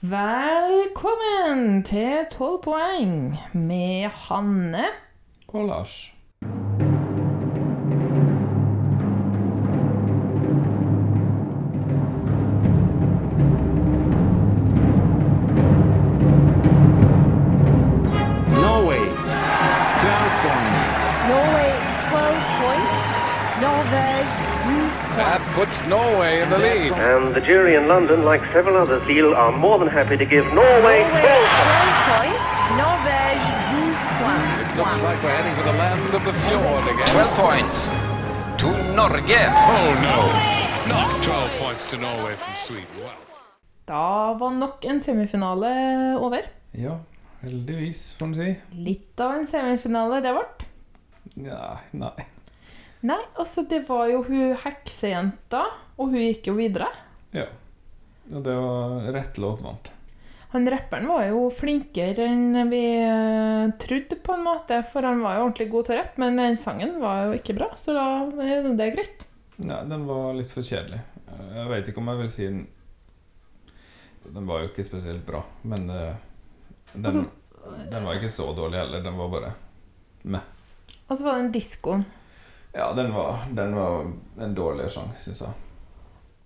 Velkommen til 12 poeng med Hanne. Og Lars. Puts Norway in the lead. And the jury in London, like several others, Lille, are more than happy to give Norway Norway 12 12 points. Norvège 12 points. It looks like we're heading for the land of the fjord again. 12 points to Norge. Oh no, not 12 points to Norway from Sweden. Wow. Da var nok en semifinale over. Ja, heldigvis, får man si. Litt av en semifinale det ble. Ja, nei. Nei, altså det var jo hun heksejenta, og hun gikk jo videre. Ja. Og det var rett låt vant. Han rapperen var jo flinkere enn vi uh, trodde, på en måte, for han var jo ordentlig god til å rappe, men den sangen var jo ikke bra, så da det er det greit. Nei, den var litt for kjedelig. Jeg vet ikke om jeg vil si den Den var jo ikke spesielt bra, men eh, den, Altså- den var ikke så dårlig heller. Den var bare meh. Og så var den en diskoen. Ja, den var, den var en dårlig sang, syns jeg.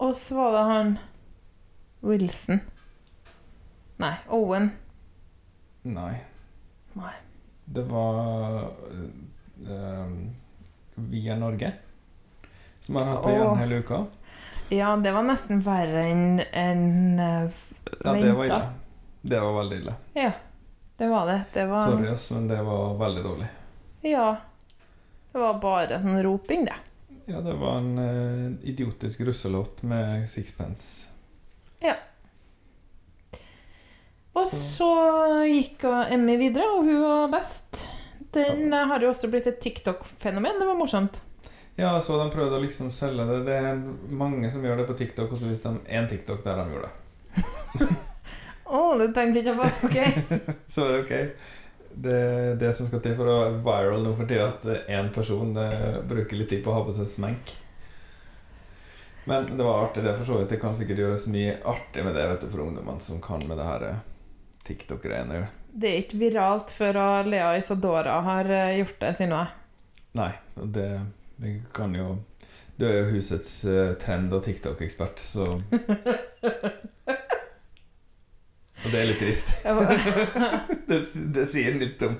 Og så var det han Wilson. Nei, Owen. Nei. Nei. Det var uh, Via Norge, som har hatt på igjen hele uka. Ja, det var nesten verre enn en, uh, Ja, det var ille. Det var veldig ille. Ja, det var det. Det var Sorry, men det var veldig dårlig. Ja. Det var bare sånn roping, det. Ja, det var en uh, idiotisk russelåt med sixpence. Ja. Og så gikk Emmy videre, og hun var best. Den ja. har jo også blitt et TikTok-fenomen. Det var morsomt. Ja, så de prøvde å liksom selge det. Det er mange som gjør det på TikTok, og så viste de én TikTok der de gjorde det. Å, det tenkte jeg ikke på. Ok. Så er det ok. Det det som skal til for å være viral nå for tida, at én person eh, bruker litt tid på å ha på seg smenk. Men det var artig, det for så vidt. Det kan sikkert gjøres mye artig med det vet du, for ungdommene som kan med det her eh, TikTok-greiene. Det er ikke viralt før Lea Isadora har uh, gjort det, sier noe. Nei, det, det kan jo Du er jo husets eh, trend- og TikTok-ekspert, så Og det er litt trist. det, det sier litt om,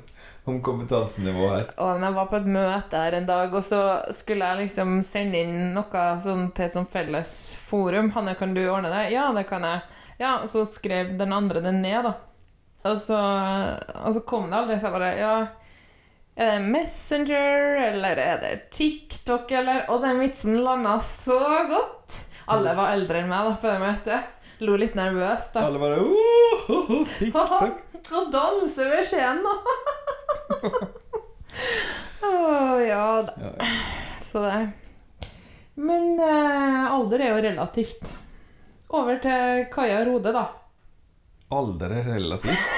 om kompetansenivået her. Og jeg var på et møte her en dag, og så skulle jeg liksom sende inn noe sånn til et sånt felles forum. 'Hanne, kan du ordne det?' 'Ja, det kan jeg.' Ja, og så skrev den andre det ned, da. Og så, og så kom det aldri, så jeg bare Ja, er det Messenger, eller er det TikTok, eller Og den vitsen landa så godt. Alle var eldre enn meg da på det møtet. Lo litt nervøs, da. Alle bare oh, oh, oh, TikTok. Og danser ved skjeen, nå! oh, ja da. Ja, ja. Så det Men eh, alder er jo relativt. Over til Kaja Rode, da. Alder er relativt.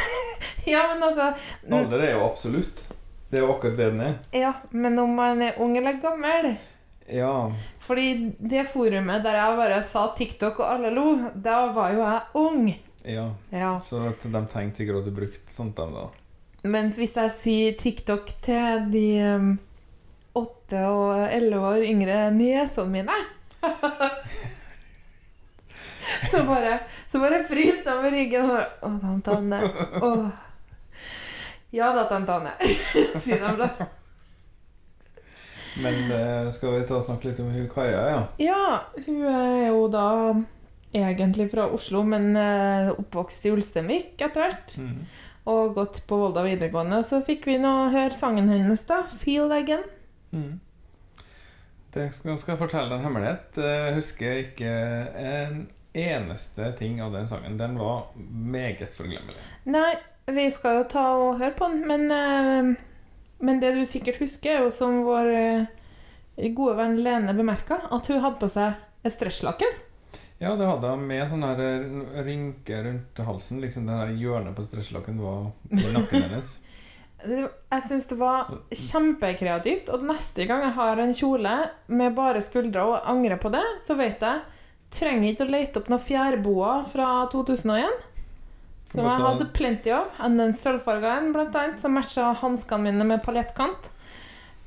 Ja, men altså Alder er jo absolutt. Det er jo akkurat det den er. Ja, men om man er ung eller gammel Ja. Fordi det forumet der jeg bare sa TikTok og alle lo, da var jo jeg ung. ja. Ja. Så de tenkte sikkert at du brukte sånt dem da. Mens hvis jeg sier TikTok til de um, åtte og elleve år yngre niesene mine Så bare, så bare fryser de over ryggen og bare Å, tante Anne. Å. Ja da, tante Anne. Sier de da. Men eh, skal vi ta og snakke litt om hun Kaja, ja? Ja, hun er jo da egentlig fra Oslo, men eh, oppvokst i Ulsteinvik etter hvert. Mm. Og gått på Volda videregående. Og Så fikk vi nå høre sangen hennes, da. 'Feel Again'. Mm. Det skal, skal jeg fortelle en hemmelighet. Jeg husker ikke en eneste ting av den sangen. Den var meget forglemmelig. Nei, vi skal jo ta og høre på den, men, eh, men det du sikkert husker, er jo som vår eh, gode venn Lene bemerka, at hun hadde på seg et stresslaken. Ja, det hadde hun med sånn her rynke rundt halsen. Liksom det her hjørnet på stresslaken var i nakken hennes. Jeg syns det var kjempekreativt, og neste gang jeg har en kjole med bare skuldre og angrer på det, så vet jeg trenger ikke å lete opp noen fjærboer fra 2001. Som jeg hadde plenty av. En den sølvfarga en, blant annet, som matcha hanskene mine med paljettkant.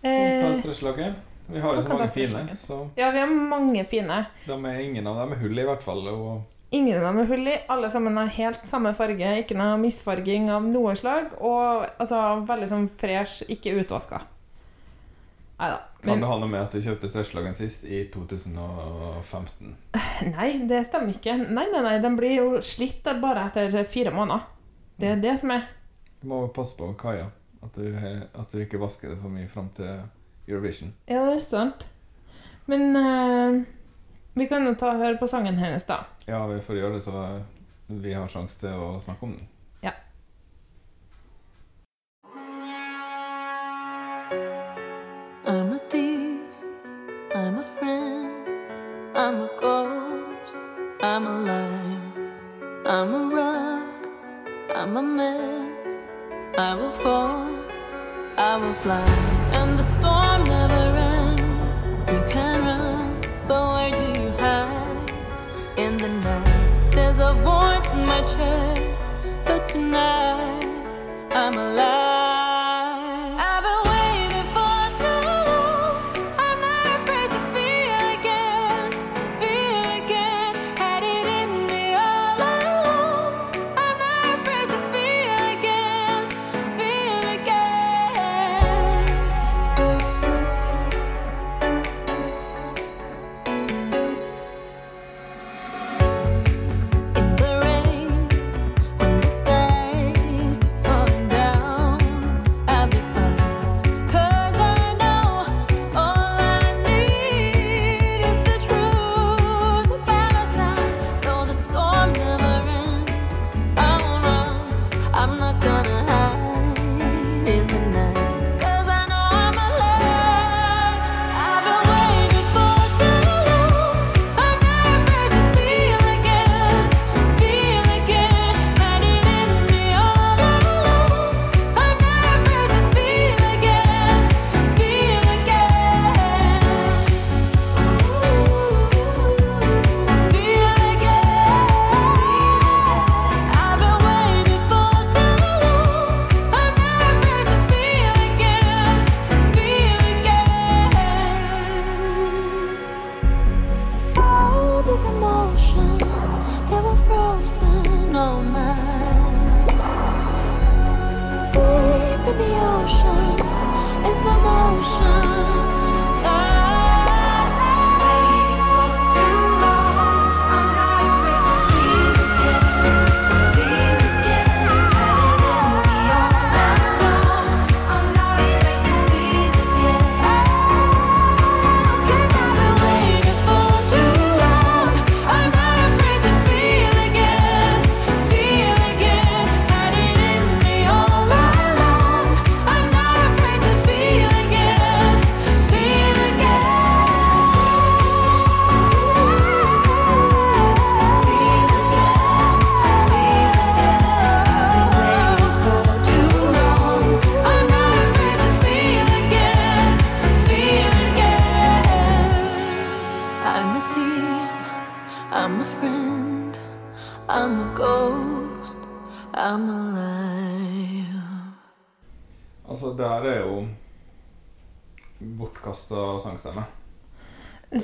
Ta Eh. Vi har jo så mange fine, så ja, vi har mange fine. de er ingen av dem er hull i hvert fall. Og Ingen av dem er hull i. Alle sammen har helt samme farge. Ikke noe misfarging av noe slag. Og altså, veldig sånn fresh, ikke utvaska. Nei da. kan Men det ha noe med at vi kjøpte stresslagen sist i 2015? nei, det stemmer ikke. Nei, nei, nei, den blir jo slitt bare etter fire måneder. Det er det som er. Du må passe på Kaja, at du, at du ikke vasker det for mye fram til Eurovision. Ja, det er sant. Men uh, vi kan jo ta og høre på sangen hennes, da. Ja, vi får gjøre det så vi har sjanse til å snakke om den.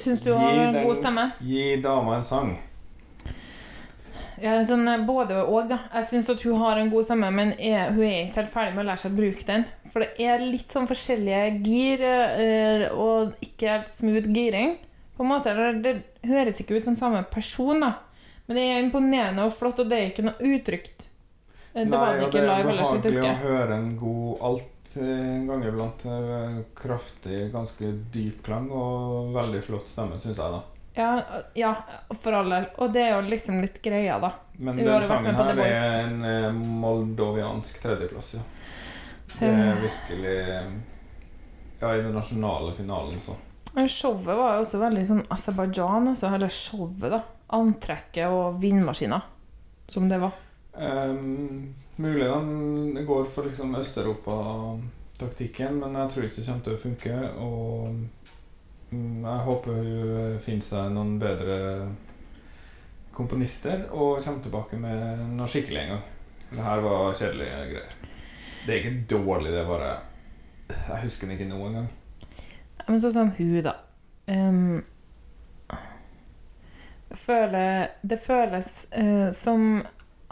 Syns du har en god stemme? Gi dama en sang. Jeg en sånn eh, både og, da. Jeg syns at hun har en god stemme, men er, hun er ikke helt ferdig med å lære seg å bruke den. For det er litt sånn forskjellige gir, eh, og ikke helt smooth giring. På en måte, Det høres ikke ut som samme person, da. Men det er imponerende og flott, og det er ikke noe utrygt. Eh, Det var det og ikke live eller så vidt jeg behagelig å høre en god alt eh, en gang iblant. Kraftig, ganske dyp klang og veldig flott stemme, syns jeg, da. Ja, ja, for all del. Og det er jo liksom litt greia, da. Men den sangen her er en eh, moldoviansk tredjeplass, ja. Det er virkelig Ja, i den nasjonale finalen, så. Showet var jo også veldig sånn Aserbajdsjan, altså. hele showet, da. Antrekket og vindmaskiner. Som det var. Um, mulig de går for liksom Østeuropa-taktikken, men jeg tror ikke det kommer til å funke. Og mm, jeg håper hun finner seg noen bedre komponister og kommer tilbake med noe skikkelig en gang. Det her var kjedelige greier. Det er ikke dårlig, det er bare Jeg husker den ikke nå engang. Men sånn som hun, da. Um, føler, det føles uh, som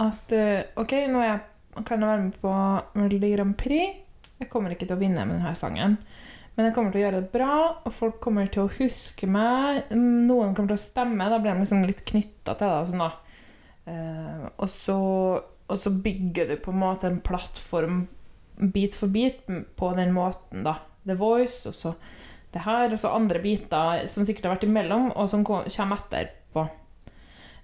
at eh, OK, nå er jeg, kan jeg være med på Melodi Grand Prix. Jeg kommer ikke til å vinne med denne sangen. Men jeg kommer til å gjøre det bra, og folk kommer til å huske meg. Noen kommer til å stemme. Da blir de liksom litt knytta til det. og Sånn, da. Eh, og, så, og så bygger du på en måte en plattform bit for bit på den måten, da. The Voice, og så det her, og så andre biter som sikkert har vært imellom, og som kommer etterpå.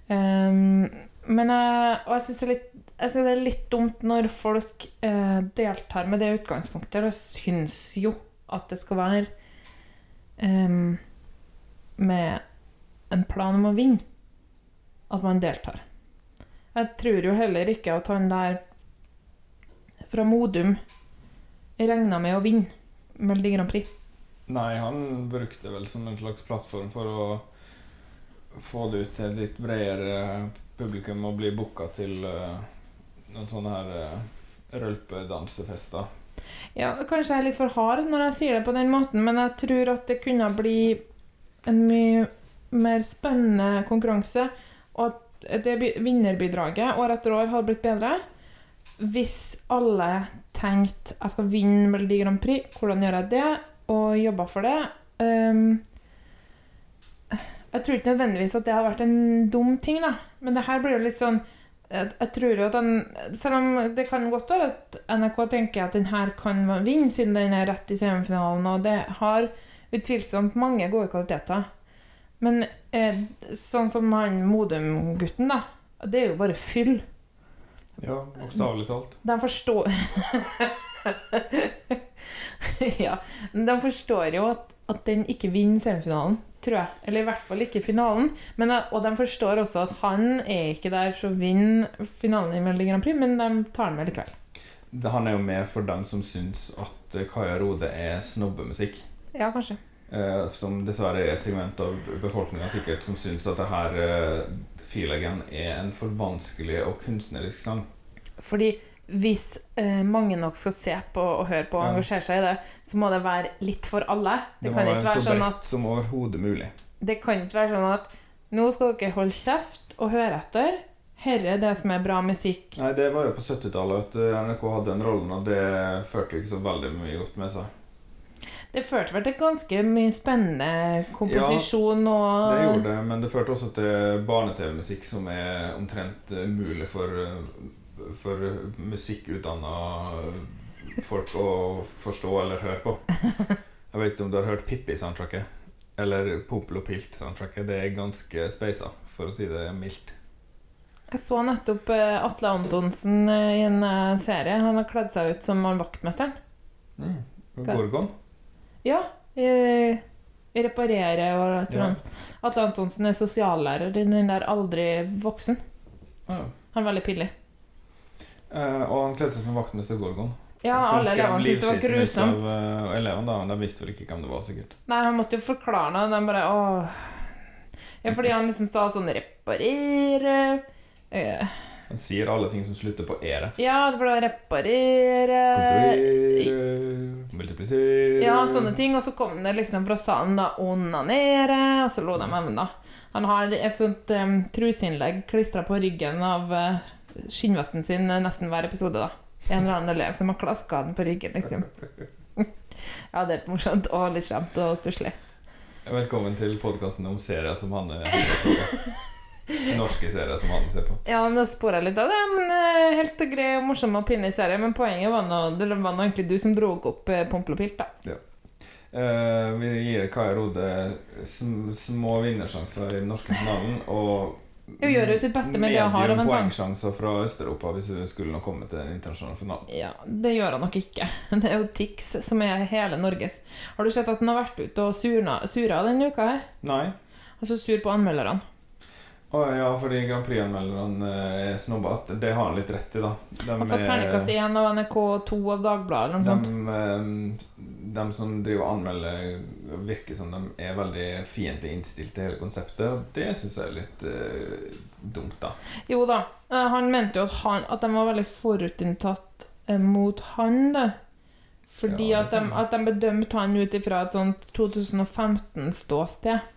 Um, men jeg, og jeg syns det, synes det er litt dumt når folk eh, deltar med det utgangspunktet. Jeg syns jo at det skal være em, med en plan om å vinne at man deltar. Jeg tror jo heller ikke at han der fra Modum regna med å vinne Melodi Grand Prix. Nei, han brukte vel som en slags plattform for å få det ut til et litt bredere publikum og bli booka til uh, noen sånne her uh, rølpedansefester. Ja, kanskje jeg er litt for hard når jeg sier det på den måten, men jeg tror at det kunne bli en mye mer spennende konkurranse, og at det bi- vinnerbidraget år etter år hadde blitt bedre hvis alle tenkte jeg skal vinne Melodi Grand Prix, hvordan gjør jeg det, og jobba for det. Ehm, jeg tror ikke nødvendigvis at det har vært en dum ting, da. Men det her blir jo litt sånn jeg, jeg tror jo at den Selv om det kan godt være at NRK tenker at den her kan vinne, siden den er rett i semifinalen, og det har utvilsomt mange gode kvaliteter. Men eh, sånn som han Modum-gutten, da. Det er jo bare fyll. Ja, bokstavelig talt. De forstår Ja. De forstår jo at, at den ikke vinner semifinalen, tror jeg. Eller i hvert fall ikke finalen. Men, eh, og de forstår også at han er ikke der for å vinne finalen i Melodi Grand Prix, men de tar den med likevel. Det, han er jo med for dem som syns at eh, Kaja Rode er snobbemusikk. Ja, kanskje. Eh, som dessverre er et segment av befolkninga sikkert som syns at det her uh, Feelaggen er en for vanskelig og kunstnerisk sang. Fordi hvis eh, mange nok skal se på og høre på og Ja. engasjere seg i det, så må det være litt for alle. Det, Det kan ikke være så sånn at som overhodet mulig. Det kan ikke være sånn at nå skal dere holde kjeft og høre etter. Herre er det som er bra musikk. Nei, det var jo på 70-tallet at NRK hadde den rollen, og det førte jo ikke så veldig mye godt med seg. Det førte vel til ganske mye spennende komposisjon Det og gjorde det, men det førte også til barne-TV-musikk som er omtrent mulig umulig for, for musikkutdanna folk å forstå eller høre på. Jeg vet ikke om du har hørt Pippi-soundtracket? Eller Pompel og Pilt-soundtracket. Det er ganske speisa, for å si det mildt. Jeg så nettopp eh, Atle Antonsen eh, i en eh, serie. Han har kledd seg ut som han vaktmesteren. Mm. Gorgon? Ja. eh, reparere og et eller annet. Atle Antonsen er sosiallærer i den der Aldri voksen. Ja. Han er veldig pillig. Eh, og han kledde seg som vaktmester Gorgon. Ja, alle elevene syntes det var grusomt. Av, eh, elevene, da, men de visste vel ikke hvem det var, sikkert. Nei, han måtte jo forklare noe. De bare åh Ja, fordi han liksom sa sånn reparere eh, Han sier alle ting som slutter på ere. Ja, for var reparere Konstruere, multiplisere Ja, sånne ting. Og så kom det liksom fra salen da onanere, og så lo de med da. Han har et sånt um, truseinnlegg klistra på ryggen av eh, skinnvesten sin nesten hver episode, da. En eller annen elev som har klaska den på ryggen, liksom. ja, det er litt morsomt og litt slemt og stusslig. Velkommen til podkasten om serier som han på. Norske serier som han ser på. Ja, nå sporer jeg litt av det, men eh, helt grei, morsom og pinlig serie. Men poenget var nå, det var nå egentlig du som dro opp eh, Pompel og Pilt, da. Eh, vi gir Kaja Rode sm små vinnersjanser i den norske finalen. Og Hun gjør jo sitt beste med det hun har av en sang. poengsjanser fra Øst-Europa hvis hun skulle nå komme til den internasjonale finalen. Ja, det gjør han nok ikke. Det er jo Tix som er hele Norges. Har du sett at han har vært ute og surna, sura denne uka her? Nei. Altså sur på anmelderne. Å ja, fordi Grand Prix-anmelderne eh, er snobbete. Det har han litt rett i, da. De Har fått er- terningkast én av NRK, to av Dagbladet eller noe sånt. De, eh, som driver og anmelder, virker som de er veldig fiendtlig innstilt til hele konseptet, og det syns jeg er litt uh, dumt, da. Jo da, eh, han mente jo at, han, at de var veldig forutinntatt eh, mot han, da. Fordi Ja, at, de, at de bedømte han ut ifra et sånt 2015-ståsted.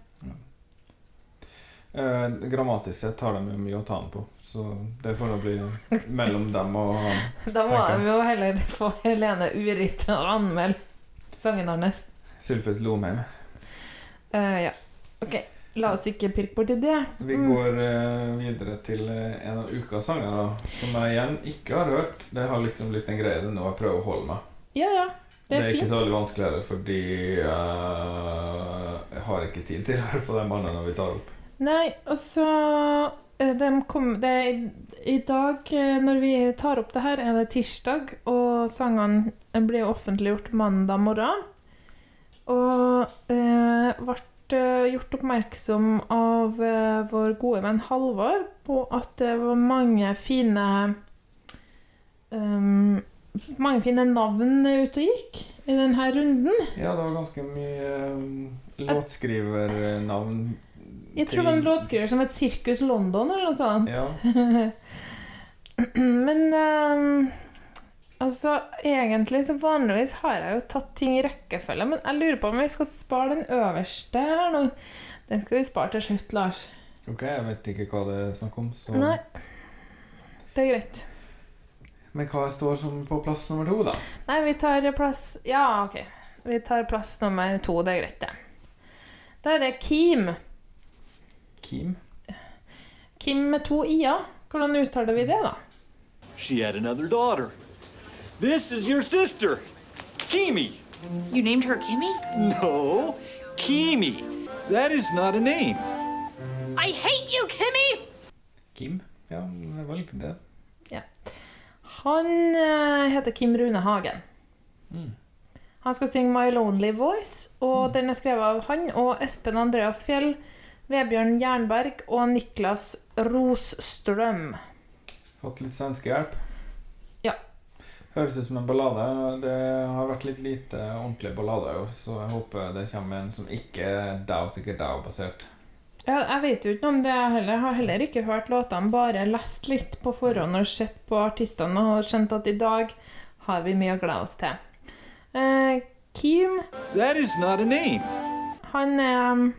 Eh, grammatisk sett har de mye å ta den på, så det får da bli mellom dem og han. Da må de jo heller få Helene Urit til å anmelde sangen hans. Sylfest Lomheim. Eh, ja. Ok, la oss ikke pirke borti det. Vi Mm. går eh, videre til eh, en av ukas sanger, da, som jeg igjen ikke har hørt. Det har liksom blitt en greie det nå jeg prøver å holde meg. Ja, ja. Det er, ikke fint. så veldig vanskelig heller, fordi uh, jeg har ikke tid til å høre på den banen når vi tar opp. Nei, altså eh, de kom, det, i, dag, eh, når vi tar opp det her, er det tirsdag, og sangene ble offentliggjort mandag morgen. Og eh, ble eh, gjort oppmerksom av eh, vår gode venn Halvor på at det var mange fine um, Mange fine navn ute og gikk i denne runden. Ja, det var ganske mye eh, låtskrivernavn. Jeg tror han låtskriver som et Sirkus London, eller noe sånt. Ja, Men um, altså, egentlig så vanligvis har jeg jo tatt ting i rekkefølge, men jeg lurer på om vi skal spare den øverste her nå. Den skal vi spare til slutt, Lars. ok, jeg vet ikke hva det er snakk om. Så. Nei. Det er greit. Men hva står som på plass nummer to, da? Nei, vi tar plass Ja, OK. Vi tar plass nummer to. Det er greit, det. Der er Kim. Kim? Kim med to i-er. Hvordan uttaler vi det, da? She had another daughter. This is your sister, Kimi. You named her Kimmy? No, Kimi. That is not a name. I hate you, Kimmy! Kim? Ja, det var litt det. Ja. Han uh, heter Kim Rune Hagen. Mm. Han skal synge My Lonely Voice, og den er skrevet av han og Espen Andreas Fjell, Vebjørn Jernberg og Niklas Rosstrøm. Fått litt svenskehjelp. Ja. Høres ut som en ballade. Det har vært litt lite ordentlig ballade i så jeg håper det kommer en som ikke er Dow til Dow-basert. Ja, jeg vet jo ikke noe om det heller. Jeg har heller ikke hørt låtene, bare lest litt på forhånd og sett på artistene og skjønt at i dag har vi mye å glede oss til. Eh, Kim, That is not a name. han er Ja,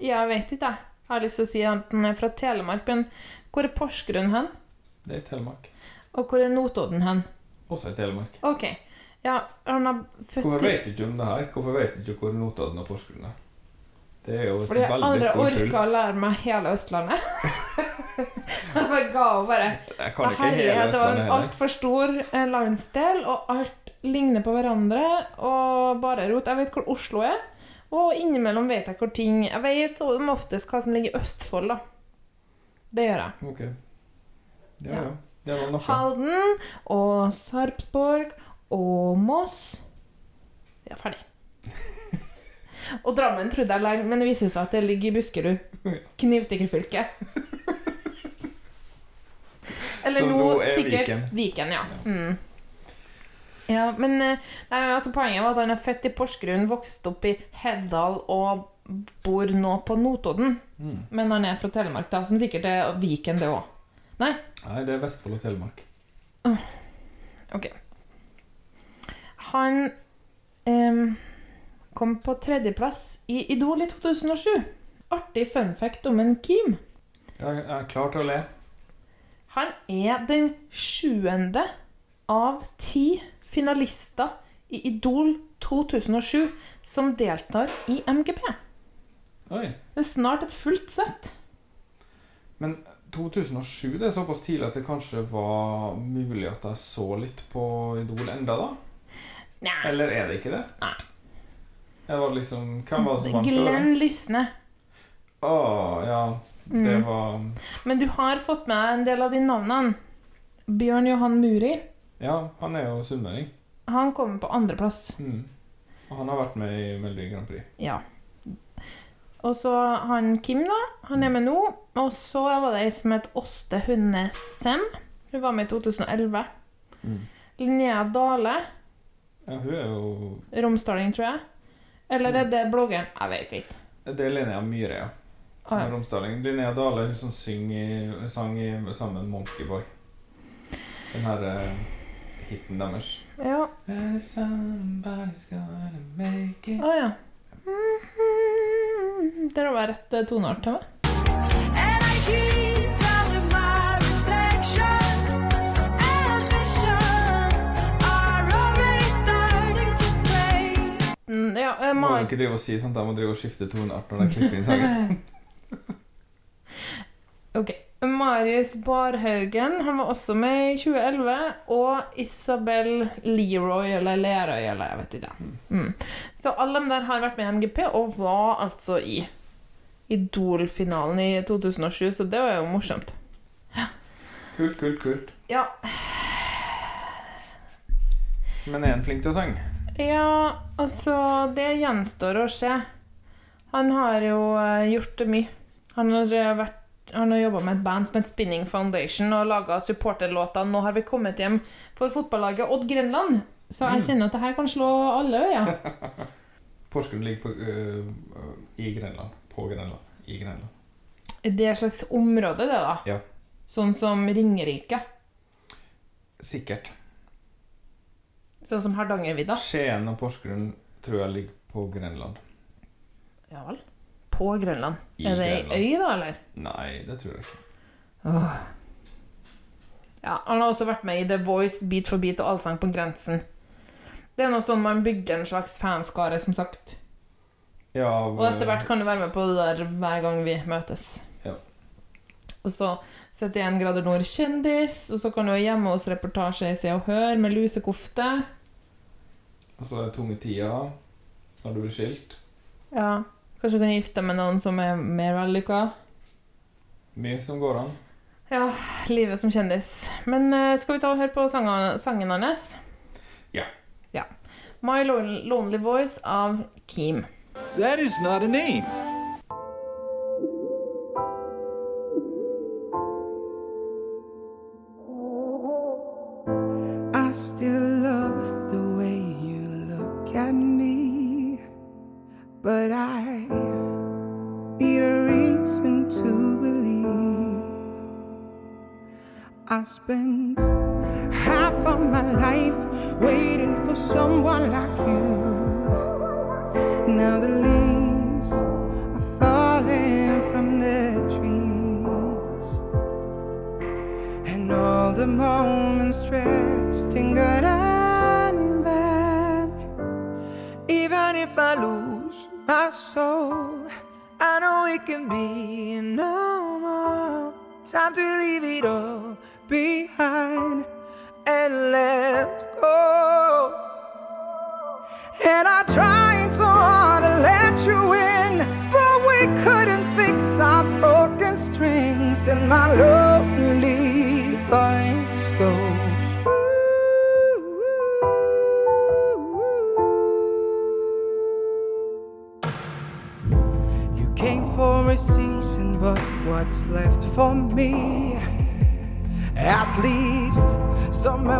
jeg vet ikke, jeg. Jeg har lyst til å si at han er fra Telemark, men hvor er Porsgrunn hen? Det er i Telemark. Og hvor er Notodden hen? Også i Telemark. Ok. Ja, han er født Hvorfor vet du ikke om det her? Hvorfor vet du ikke hvor Notodden og Porsgrunn er? Det er jo et Fordi jeg veldig aldri stort hull. orka å lære meg hele Østlandet. jeg bare ga opp bare. Jeg kan ikke hele Herlighet, det var Østlandet en heller. altfor stor eh, landsdel, og alt ligner på hverandre, og bare rot. Jeg vet hvor Oslo er, og innimellom vet jeg hvor ting Jeg vet som oftest hva som ligger i Østfold, da. Det gjør jeg. Ok. Ja, Ja. ja. Det var noe. Halden og Sarpsborg og Moss. Vi er ferdig. og Drammen trodde jeg lenge, men det viser seg at det ligger i Buskerud. Knivstikkerfylket. Eller nå, er sikkert Viken. Viken, ja. Mm. Ja, men eh, nei, altså, Poenget var at han er født i Porsgrunn, vokst opp i Heddal og bor nå på Notodden. Mm. Men han er fra Telemark, da, som sikkert er Viken, det òg. Nei? Nei, det er Vestfold og Telemark. Ok. Han em, kom på tredjeplass i Idol i 2007. Artig fun fact om en Kim. Jeg er klar til å le. Han er den sjuende av ti finalister i Idol 2007 som deltar i MGP. Oi. Det er snart et fullt sett. Men 2007 det er såpass tidlig at det kanskje var mulig at jeg så litt på Idol enda da? Nei. Eller er det ikke det? Nei. Jeg var liksom Hvem var det som vant? Glenn Lysne. Å, ja. Det Mm. var Men du har fått med deg en del av de navnene. Bjørn Johan Muri. Ja, han er jo sunnmøring. Han kommer på andreplass. Mm. Og han har vært med i Melodi Grand Prix. Ja. Og så han Kim, da. Han er med nå. Og så var det ei som het Åste Hundnes Sem. Hun var med i 2011. Mm. Linnea Dale. Ja, hun er jo Romsdaling, tror jeg. Eller er det bloggeren? Jeg vet ikke. Det er Linnea Myhre, ja. Som er romsdaling. Linnea Dale, hun som synger, sang i, sammen med Monkeyboy. Den her eh, hiten deres. Ja. If somebody's gonna make it Å ja. Mhm. Det var rett eh, toneart til meg. Mm, Ja, Må må jo ikke drive og si sånt, jeg må drive og skifte toneart når jeg klipper inn sangen. Ok. Marius Barhaugen han var også med i 2011. Og Isabel Leroy, eller Lerøy, eller jeg vet ikke. Mm. Så alle de der har vært med i MGP, og var altså i Idol-finalen i 2007, så det var jo morsomt. Kult, kult, kult. Ja, Men er han flink til å synge? ja altså Det gjenstår å se. Han har jo eh, gjort det mye. Han har eh, vært han har jobba med et band som heter Spinning Foundation og laga supporterlåter. Nå har vi kommet hjem for fotballaget Odd Grenland, så jeg Mm. kjenner at det her kan slå alle øyer. Porsgrunn ligger på, øh, i Grenland. På Grenland. I Grenland. Det er et slags område, det, da. Ja. Sånn som Ringerike. Sikkert. Sånn som Hardangervidda. Skien og Porsgrunn tror jeg ligger på Grenland. Ja vel. På Grønland. I er det ei øy, da, eller? Nei, det tror jeg ikke. Åh. Ja, han har også vært med i The Voice, Beat for beat og Allsang på grensen. Det er noe sånn man bygger en slags fanskare, som sagt. Ja, Og etter hvert kan du være med på det der hver gang vi møtes. Ja. Og så 71 grader nord kjendis, og så kan du ha hjemme hos reportasje i Se og Hør med lusekofte. Og så er det tunge tida når du blir skilt. Ja, kanskje du kan gifte deg med noen som er mer vellykka. Mye som går an. Ja, livet som kjendis. Men uh, skal vi ta og høre på sangen, sangen hans? Ja. Ja. My Lonely Voice av Keem. That is not a name. I still love the way you look at me, but I I spent half of my life waiting for someone like you. Now the leaves are falling from the trees. And all the moments stressed and good and bad. Even if I lose my soul, I know it can be no more. Time to leave it all behind and let go. And I tried so hard to let you in, but we couldn't fix our broken strings, and my lonely voice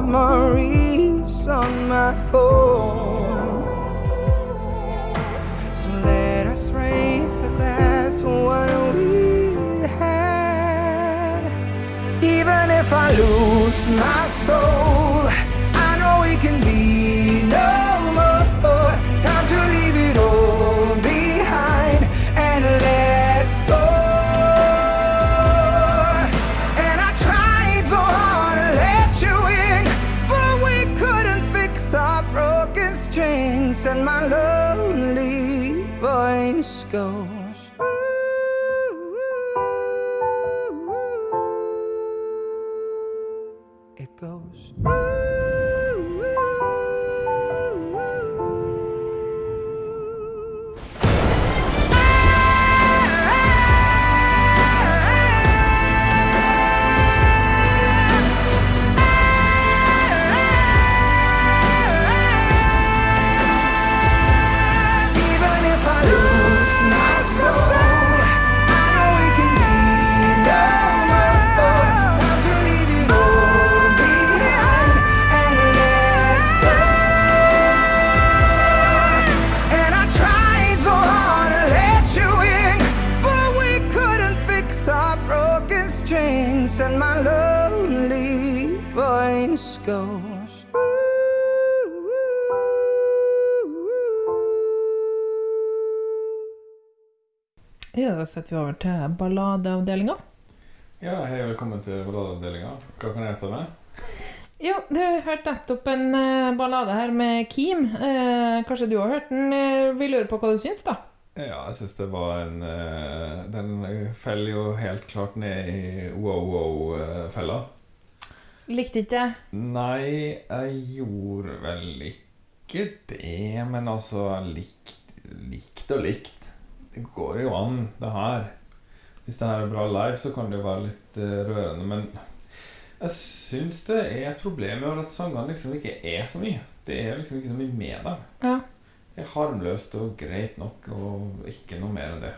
memories on my phone. So let us raise a glass for what we had. Even if I lose my setter vi over til balladeavdelinga. Ja, hei, velkommen til balladeavdelinga. Hva kan jeg hjelpe deg med? Jo, du hørte nettopp en eh, ballade her med Keem. Eh, kanskje du har hørt den? Eh, vi lurer på hva du syns, da? Ja, jeg syns det var en eh, Den faller jo helt klart ned i wow-wow-fella. Likte ikke det? Nei, jeg gjorde vel ikke det, men altså likt, likt og likt. Det går jo an, det her. Hvis det her er bra live, så kan det jo være litt eh, rørende, men jeg syns det er et problem med at sangene liksom ikke er så mye. Det er liksom ikke så mye med dem. Ja. Det er harmløst og greit nok, og ikke noe mer enn det.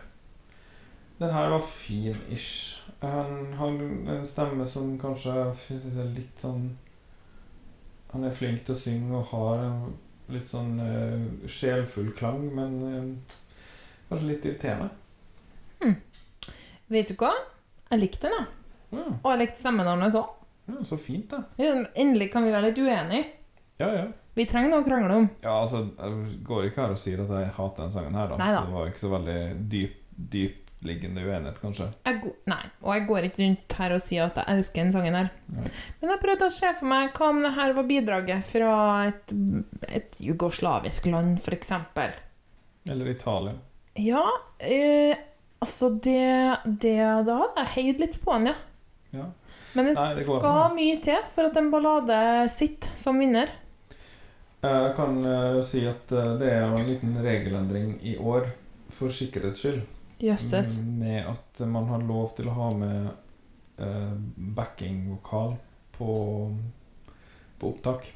Den her var fin-ish. Han har en stemme som kanskje synes er litt sånn Han er flink til å synge og har en litt sånn uh, sjelfull klang, men eh, kanskje litt irriterende. Vet du hva? Jeg likte den, jeg. Ja, Og jeg likte stemmen hans òg. ja, så fint, da. Endelig kan vi være litt uenige. Ja, ja. Vi trenger noe å krangle om. Ja, altså, jeg går ikke her og sier at jeg hater den sangen her, da. Neida. Så det var ikke så veldig dyp, dypliggende uenighet, kanskje. Nei, og jeg går ikke rundt her og sier at jeg elsker den sangen her. Men jeg prøvde å se for meg hva om det her var bidraget fra et, et jugoslavisk land, f.eks. Eller Italia. Ja, eh, altså det, det Da hadde jeg heid litt på den, ja. Ja. Men det, Nei, det skal an. mye til for at en ballade sitter som vinner. Jeg kan uh, si at uh, det er en liten regelendring i år, for sikkerhets skyld. Jøsses. Med at man har lov til å ha med uh, backing-vokal på, på opptak.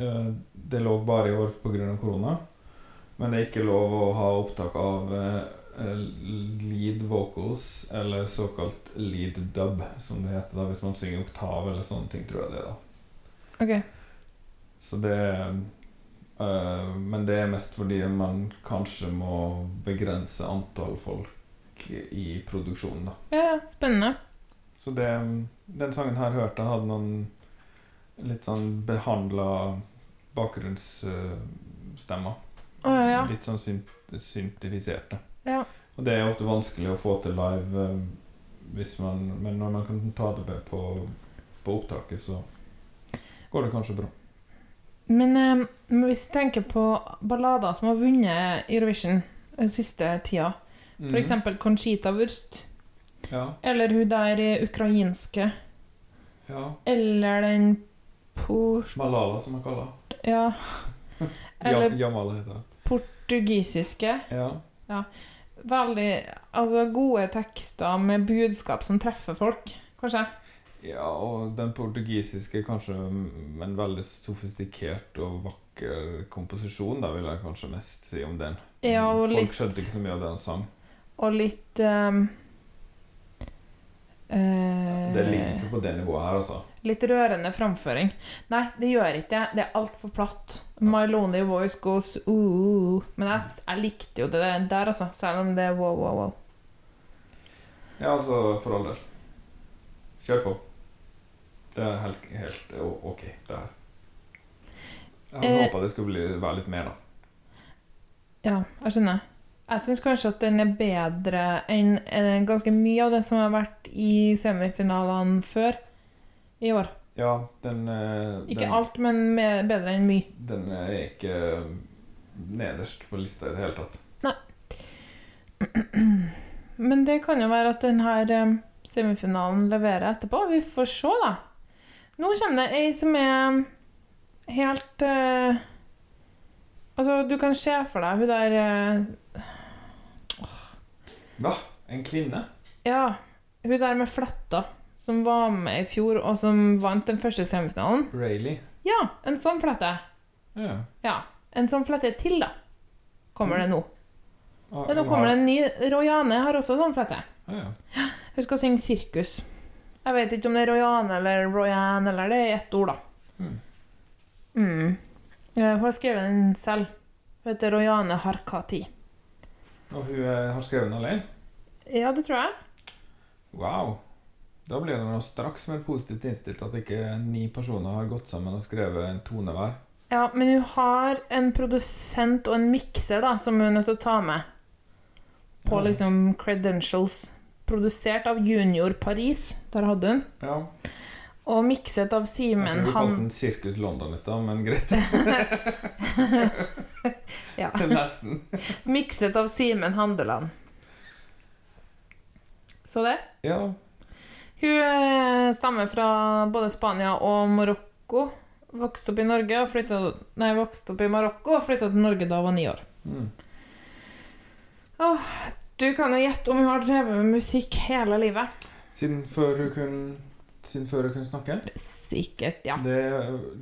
Uh, det lov bare i år pga. korona. Men det er ikke lov å ha opptak av eh, lead vocals, eller såkalt lead dub, som det heter da hvis man synger oktav eller sånne ting, tror jeg det er da. Ok. Så det øh, Men det er mest fordi man kanskje må begrense antall folk i produksjonen, da. Ja, ja, spennende. Så det Den sangen her hørte jeg hadde noen litt sånn behandla bakgrunnsstemmer. Å, ja. Litt sånn synt, syntifiserte. Ja. Og det er ofte vanskelig å få til live hvis man Men når man kan ta det på, på opptaket, så går det kanskje bra. Men eh, hvis vi tenker på ballader som har vunnet Eurovision den siste tida, for eksempel Conchita Wurst, Ja. eller hun der eh, ukrainske, ja. eller den. Malala, som man kaller henne. Ja, Eller Jamala heter det. Portugisiske. Ja. Ja. Veldig Altså gode tekster med budskap som treffer folk, kanskje. ja, og den portugisiske kanskje med en veldig sofistikert og vakker komposisjon, da vil jeg kanskje mest si om den. Ja, og Folk litt- skjønte ikke så mye av det han sang. Og litt ehm, eh, Det ligger ikke på det nivået her, altså. Litt rørende framføring. Nei, det gjør ikke det. Det er altfor platt. My lonely voice goes ooh. Men jeg, jeg likte jo det der, altså. Selv om det er wow, wow, wow. Ja, altså, for all del. Kjør på. Det er helt, helt ok, det her. Jeg hadde uh, håpa det skulle bli, være litt mer, da. Ja, jeg skjønner. Jeg syns kanskje at den er bedre enn eh, ganske mye av det som har vært i semifinalene før i år. Ja, den den Ikke alt, men med, bedre enn mye. Den er ikke nederst på lista i det hele tatt. Nei. Men det kan jo være at denne semifinalen leverer etterpå. Vi får se, da. Nå kommer det ei som er helt uh, Altså, du kan se for deg hun der eh, Hva? En kvinne? Ja, hun der med fletta som var med i fjor, og som vant den første semifinalen. Rayleigh? Ja, en sånn flette. Ja. Ja, En sånn flette til, da. Kommer det nå. Ah, Ja, nå kommer det en ny Royane har også sånn flette. Ah, ja. Hun skal synge sirkus. Jeg vet ikke om det er Royane eller Royane, eller det er ett ord, da. Mm. Mm. Hun har skrevet den selv. Hun heter Royane Harkati. Og hun eh, har skrevet den alene? Ja, det tror jeg. Wow. Da blir det straks mer positivt innstilt at ikke ni personer har gått sammen og skrevet en tone hver. Ja, men hun har en produsent og en mikser da, som hun er nødt til å ta med på Ja. liksom credentials. Produsert av Junior Paris, der hadde hun. Ja. Og mikset av Jeg Simen tror du kalte den Sirkus London i stad, men greit. ja. Nesten. Mikset av Simen Handeland. Så det. Ja. Hun eh, stammer fra både Spania og Marokko. Vokste opp i Norge og flyttet, Nei, vokste opp i Marokko og flytta til Norge da hun var ni år. Mm. Åh, du kan jo gjette om hun har drevet med musikk hele livet. Siden før hun kunne siden før hun kunne snakke? Sikkert, ja. Det,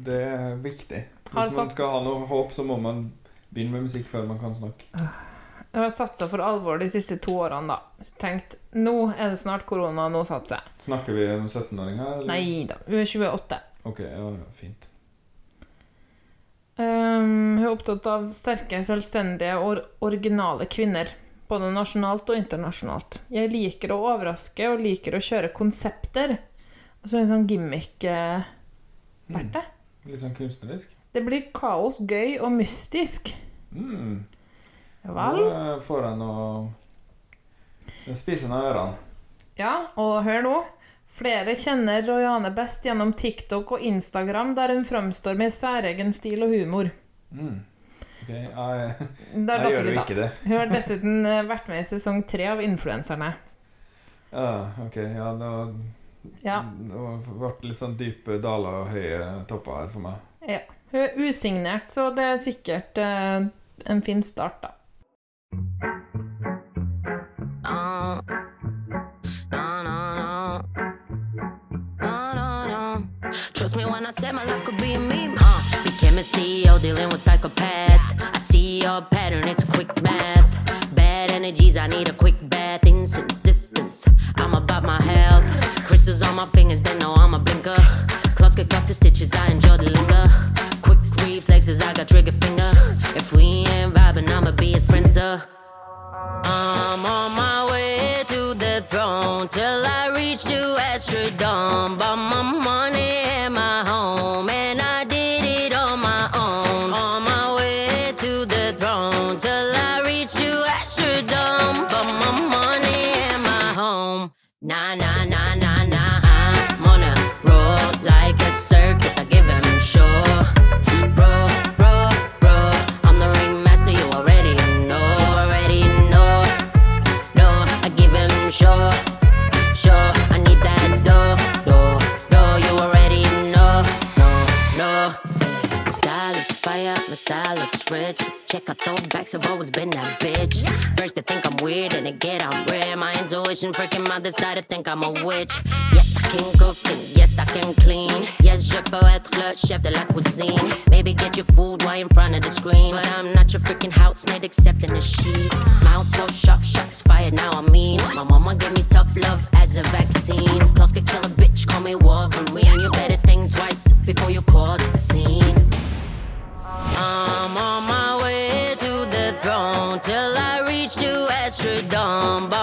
det er viktig. Hvis man satt- skal ha noe håp, så må man begynne med musikk før man kan snakke. Jeg har satsa for alvor de siste to årene, da. Tenkt nå er det snart korona, nå satser jeg. Snakker vi om 17-åring her? eller? Nei da, hun er 28. Ok, ja, ja, fint. Um, hun er opptatt av sterke, selvstendige og originale kvinner. Både nasjonalt og internasjonalt. Jeg liker å overraske og liker å kjøre konsepter. Altså en sånn gimmick-verte. Litt sånn kunstnerisk. Det blir kaos, gøy og mystisk. Mm. Vel? Nå får jeg noe spisende av ørene. Ja, og hør nå. Flere kjenner Royane best gjennom TikTok og Instagram, der hun framstår med særegen stil og humor. Mm. Ok, jeg, jeg gjør jo ikke det. Hun har dessuten eh, vært med i sesong tre av Influenserne. Ja, ok, ja, da Ja. Det ble litt sånn dype daler og høye topper her for meg. Ja. Hun er usignert, så det er sikkert eh, en fin start, da. Uh, no, no, no. No, no, no. Trust me when I say my life could be a meme. Uh, became a CEO dealing with psychopaths. I see your pattern, it's quick math. Bad energies, I need a quick bath. Incense distance, on my fingers, they know I'm a blinker. Close get cut to stitches, I enjoy the linger. Quick reflexes, I got trigger finger. If we ain't vibing, I'ma be a sprinter. I'm on my way to the throne till I reach to Astrodome. Bought my money and my style looks rich. Check out throwbacks, I've always been that bitch. First they think I'm weird, and get I'm rare. My intuition freaking mothers start to think I'm a witch. Yes, I can cook and yes, I can clean. Yes, je peux être le chef de la cuisine. Maybe get your food right in front of the screen. But I'm not your freaking housemaid except in the sheets. Mouth so sharp, shots fired, now I mean. My mama gave me tough love as a vaccine. Plus could kill a bitch, call me Wolverine. You better think twice before you cause a scene. I'm on my way to the throne till I reach to Astrodome.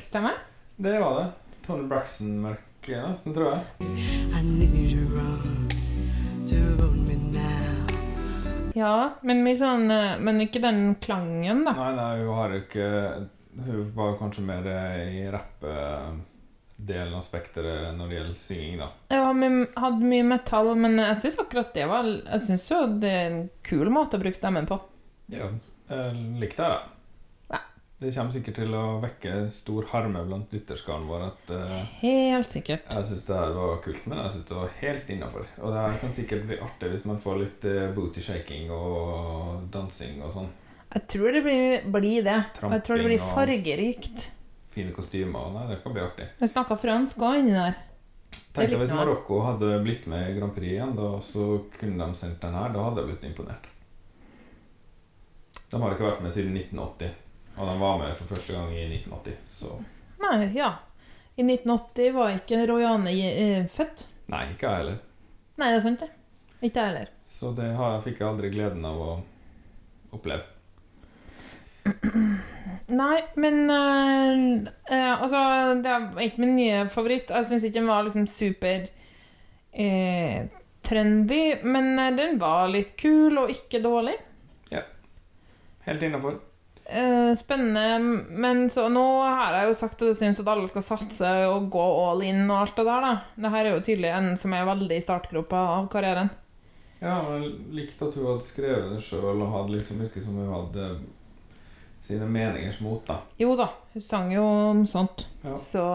Mørk stemme. Det var det. Tony Braxton mørk, nesten, tror jeg. Ja, men mye sånn eh, Men ikke den klangen, da. Nei, nei, hun har jo ikke Hun var kanskje mer eh, i rapp-delen av spekteret når det gjelder synging, da. Ja, vi hadde mye metall, men jeg syns akkurat det var Jeg synes jo det er en kul måte å bruke stemmen på. Ja, jeg likte det. Det kommer sikkert til å vekke stor harme blant lytterskaren vår at uh, Helt sikkert. jeg syns det her var kult, men jeg syns det var helt innafor. Og det her kan sikkert bli artig hvis man får litt uh, booty shaking og dansing og sånn. Jeg tror det blir, blir det. Tramping jeg tror det blir fargerikt. Fine kostymer. Nei, det kan bli artig. Vi snakka fransk òg inni der. Tenk deg hvis. Marokko hadde blitt med i Grand Prix igjen, da, så kunne de sendt den her. Da hadde jeg blitt imponert. De har ikke vært med siden 1980. Og de var med for første gang i 1980, så Nei, ja. I 1980 var ikke Royane eh, født. Nei, ikke jeg heller. Nei, det er sant, det. Ikke jeg heller. Så det har, fikk jeg aldri gleden av å oppleve. Nei, men øh, øh, Altså, det er ikke min nye favoritt. Jeg syns ikke den var liksom super øh, trendy, men den var litt kul og ikke dårlig. Ja. Helt innafor. Eh, spennende, men så nå har jeg jo sagt at jeg syns at alle skal satse og gå all in og alt det der, da. Det her er jo tydelig en som er veldig i startgropa av karrieren. Ja, men likte at hun hadde skrevet det sjøl og hadde liksom virket som hun hadde sine meningers mot, da. Jo da, hun sang jo om sånt, Ja. så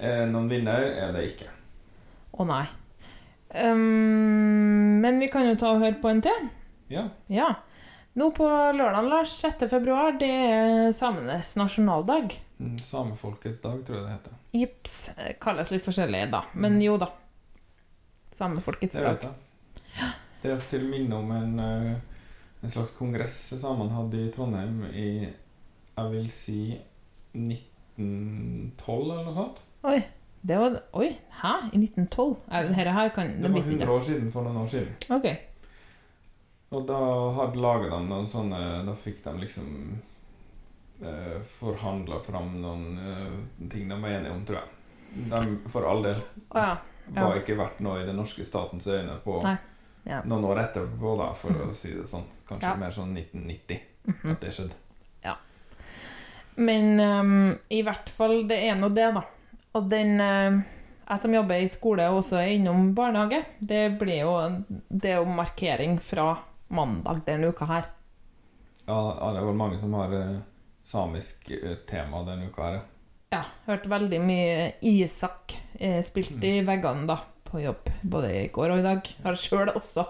Eh, noen vinner er det ikke. Å nei. Um, men vi kan jo ta og høre på en til. Ja. Ja. Nå på lørdag, Lars, 6. februar, det er samenes nasjonaldag. Mm, Samefolkets dag, tror jeg det heter. Jips. eh, Kalles litt forskjellig, da. Men jo da. Samefolkets Det vet dag. jeg. Det er til minne om en, eh, en slags kongress samene hadde i Trondheim i jeg vil si 1912 eller noe sånt. Oi. Det var Oi, hæ? I 1912? Dette her kan Det Det var 100 år siden for noen år siden. jeg. Og da hadde laget de noen sånne Da fikk de liksom eh, forhandla fram noen eh, ting de var enige om, tror jeg. De, for all del, oh, ja. var ikke verdt noe i den norske statens øyne på. Ja. noen år etterpå, da, for å si det sånn. Kanskje Ja. mer sånn 1990 Mhm. at det skjedde. Men um, i hvert fall, det er nå det, da. Og den uh, Jeg som jobber i skole og også er innom barnehage, det blir jo Det er jo markering fra mandag denne uka her. Ja, ja, det er vel mange som har eh, samisk eh, tema denne uka her, ja. Ja, hørt veldig mye Isak eh, spilt i veggene da, på jobb, både i går og i dag. Har sjøl også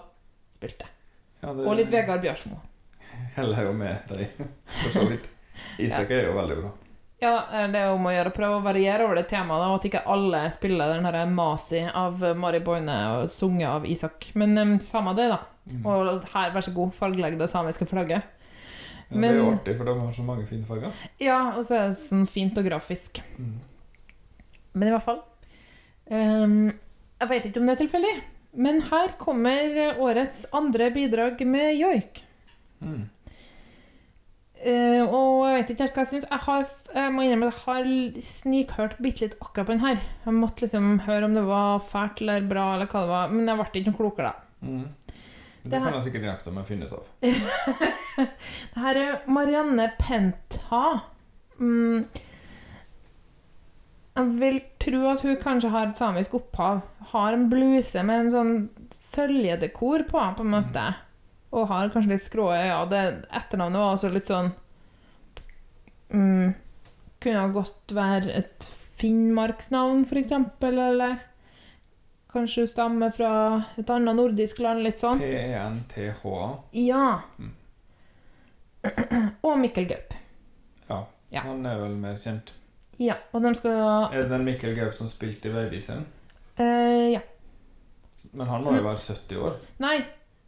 spilt det. Ja, det- Og litt Vegard Bjørsmo. Heller er jo med deg, for så vidt. Isak er jo veldig bra. Ja, eh, det er om å gjøre prøve å variere over det temaet, da, og at ikke alle spiller den her Masi av Mari Boine og sunget av Isak. Men um, samme det, da. Mm. Og her, vær så god, fargelegg det samiske flagget. Ja, det er jo artig, for de har så mange fine farger. Ja, og så er det sånn fint og grafisk. Mm. Men i hvert fall um, Jeg vet ikke om det er tilfeldig, men her kommer årets andre bidrag med joik. Mm. Uh, og jeg vet ikke helt hva jeg syns. Jeg, har, jeg må innrømme at jeg har snikhørt bitte litt akkurat på den her. Jeg måtte liksom høre om det var fælt eller bra, eller hva det var. Men jeg ble ikke noe klokere, da. Mm. Det, Det kan jeg sikkert hjelpe deg med å finne ut av. Det her er Marianne Penta. Mm. Jeg vil tro at hun kanskje har et samisk opphav. Har en bluse med en sånn søljedekor på, på en måte. Og har kanskje litt skrå øyne. Ja, etternavnet var også litt sånn mm, Kunne ha godt være et finnmarksnavn, eksempel, eller Kanskje hun stammer fra et annet nordisk land, litt sånn. P-E-N-T-H-A. Ja. Og Mikkel Gaup. Ja. Ja. Han er vel mer kjent. Ja, og de skal Er det den Mikkel Gaup som spilte i Veiviseren? eh, Ja. Men han må jo være 70 år. Nei.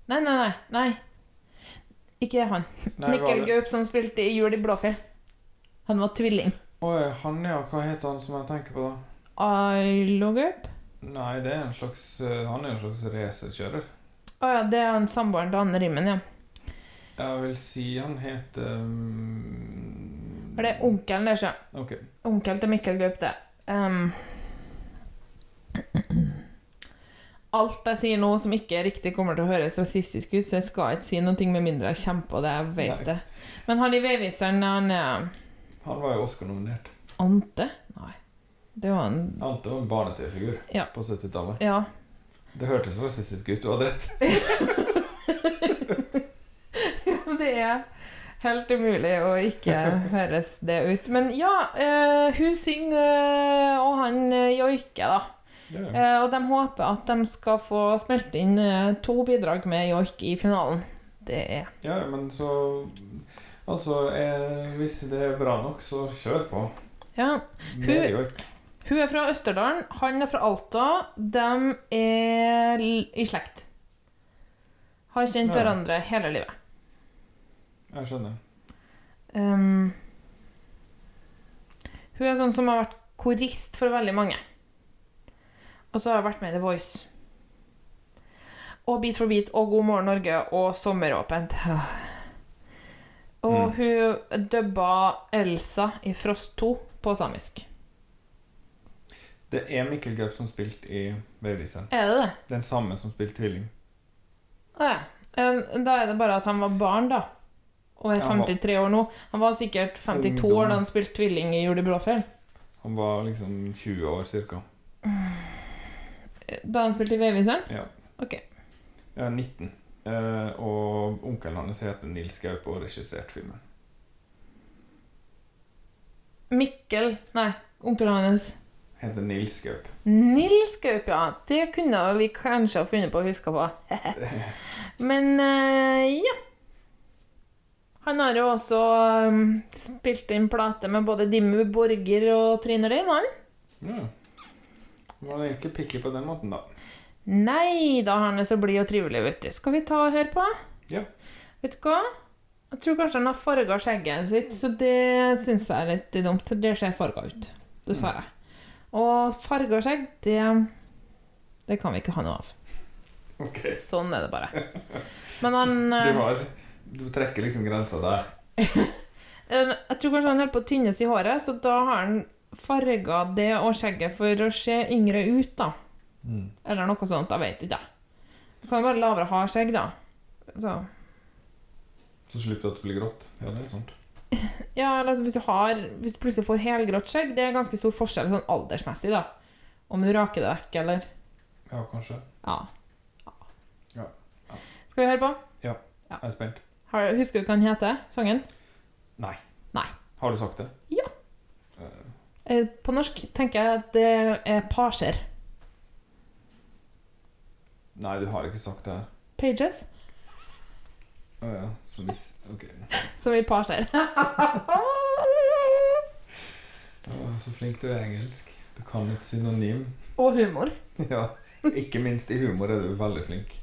Nei, nei, nei. nei. Ikke han. Nei, Mikkel Gaup som spilte i Jul i Blåfjell. Han var tvilling. Oi, han ja. Hva heter han som jeg tenker på, da? Ailo Gaup? Nei, det er en slags eh, Han er en slags racerkjører. Å ja, det er han samboeren til Anne Rimmen, ja. Jeg vil si han heter um, det er onkelen der, så. Ok. Onkel til Mikkel Gaupte. Um, Alt jeg sier nå som ikke riktig, kommer til å høres rasistisk ut, så jeg skal ikke si noe med mindre jeg kommer på det. Jeg vet Nei. det. Men han i Veiviseren, han er Han var jo Oscar-nominert. Ante? Nei. Det var en Ante var en barne-TV-figur Ja. på 70-tallet. Ja. Det hørtes rasistisk ut. Du hadde rett. Det er helt umulig å ikke høres det ut. Men ja, uh, hun synger, eh, og han eh, joiker, da. Ja. Uh, og de håper at de skal få spilt inn uh, to bidrag med joik i finalen. Det er Ja, men så Altså, hvis det er bra nok, så kjør på. Ja. Hun. Hun er fra Østerdalen, han er fra Alta. De er i slekt. Har kjent Ja. hverandre hele livet. Jeg skjønner. Um, hun er sånn som har vært korist for veldig mange. Og så har hun vært med i The Voice. Og Beat for beat og God morgen Norge og Sommeråpent. Og hun dubba Elsa i Frost 2 på samisk. Det er Mikkel Gaup som spilte i Veiviseren. Er det det? Den samme som spilte Tvilling. Å ja. Da er det bare at han var barn, da. Og er Ja, han var- 53 år nå. Han var sikkert 52 år da han spilte tvilling i Jul i Blåfjell. Han var liksom 20 år cirka. Da han spilte i Veiviseren? Ja. Ok. Ja, 19. Eh, og onkelen hans heter Nils Gaup og regisserte filmen. Mikkel Nei, onkelen hans. Heter Nils Gaup. Nils Gaup, ja. Det kunne vi kanskje ha funnet på å huske på. Men eh, ja. Han har jo også um, spilt inn plate med både Dimmu Borger og Trine han. Ja. Var det ikke picky på den måten, da? Nei, da har han det så blid og trivelig, vet du. Skal vi ta og høre på? Ja. Vet du hva? Jeg tror kanskje han har farga skjegget sitt, så det syns jeg er litt dumt. Det ser farga ut, dessverre. Og farga skjegg, det Det kan vi ikke ha noe av. Okay. Sånn er det bare. Men han Du eh, har Du trekker liksom grensa der. Jeg tror kanskje han holder på å tynnes i håret, så da har han farga det og skjegget for å se yngre ut, da. Mm. Eller noe sånt. Jeg vet ikke, jeg. Så kan han bare lavere ha skjegg, da. Så Så slipper du at det blir grått. Ja, det er sant. Ja, eller altså, hvis du har Hvis du plutselig får helgrått skjegg, det er ganske stor forskjell sånn aldersmessig, da. Om du raker det vekk, eller Ja, kanskje. Ja. Ja. Skal vi høre på? Ja. Jeg er spent. Har, husker du hva den heter, sangen? Nei. Nei. Har du sagt det? Ja. Uh. På norsk tenker jeg at det er Pasjer. Nei, du har ikke sagt det. Pages. Å ja. Som hvis Ok. Som i parser. oh, så flink du er i engelsk. Du kan et synonym. Og humor. Ja. Ikke minst i humor er du veldig flink.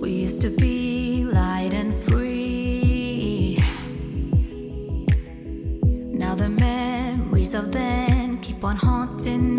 We used to be on haunting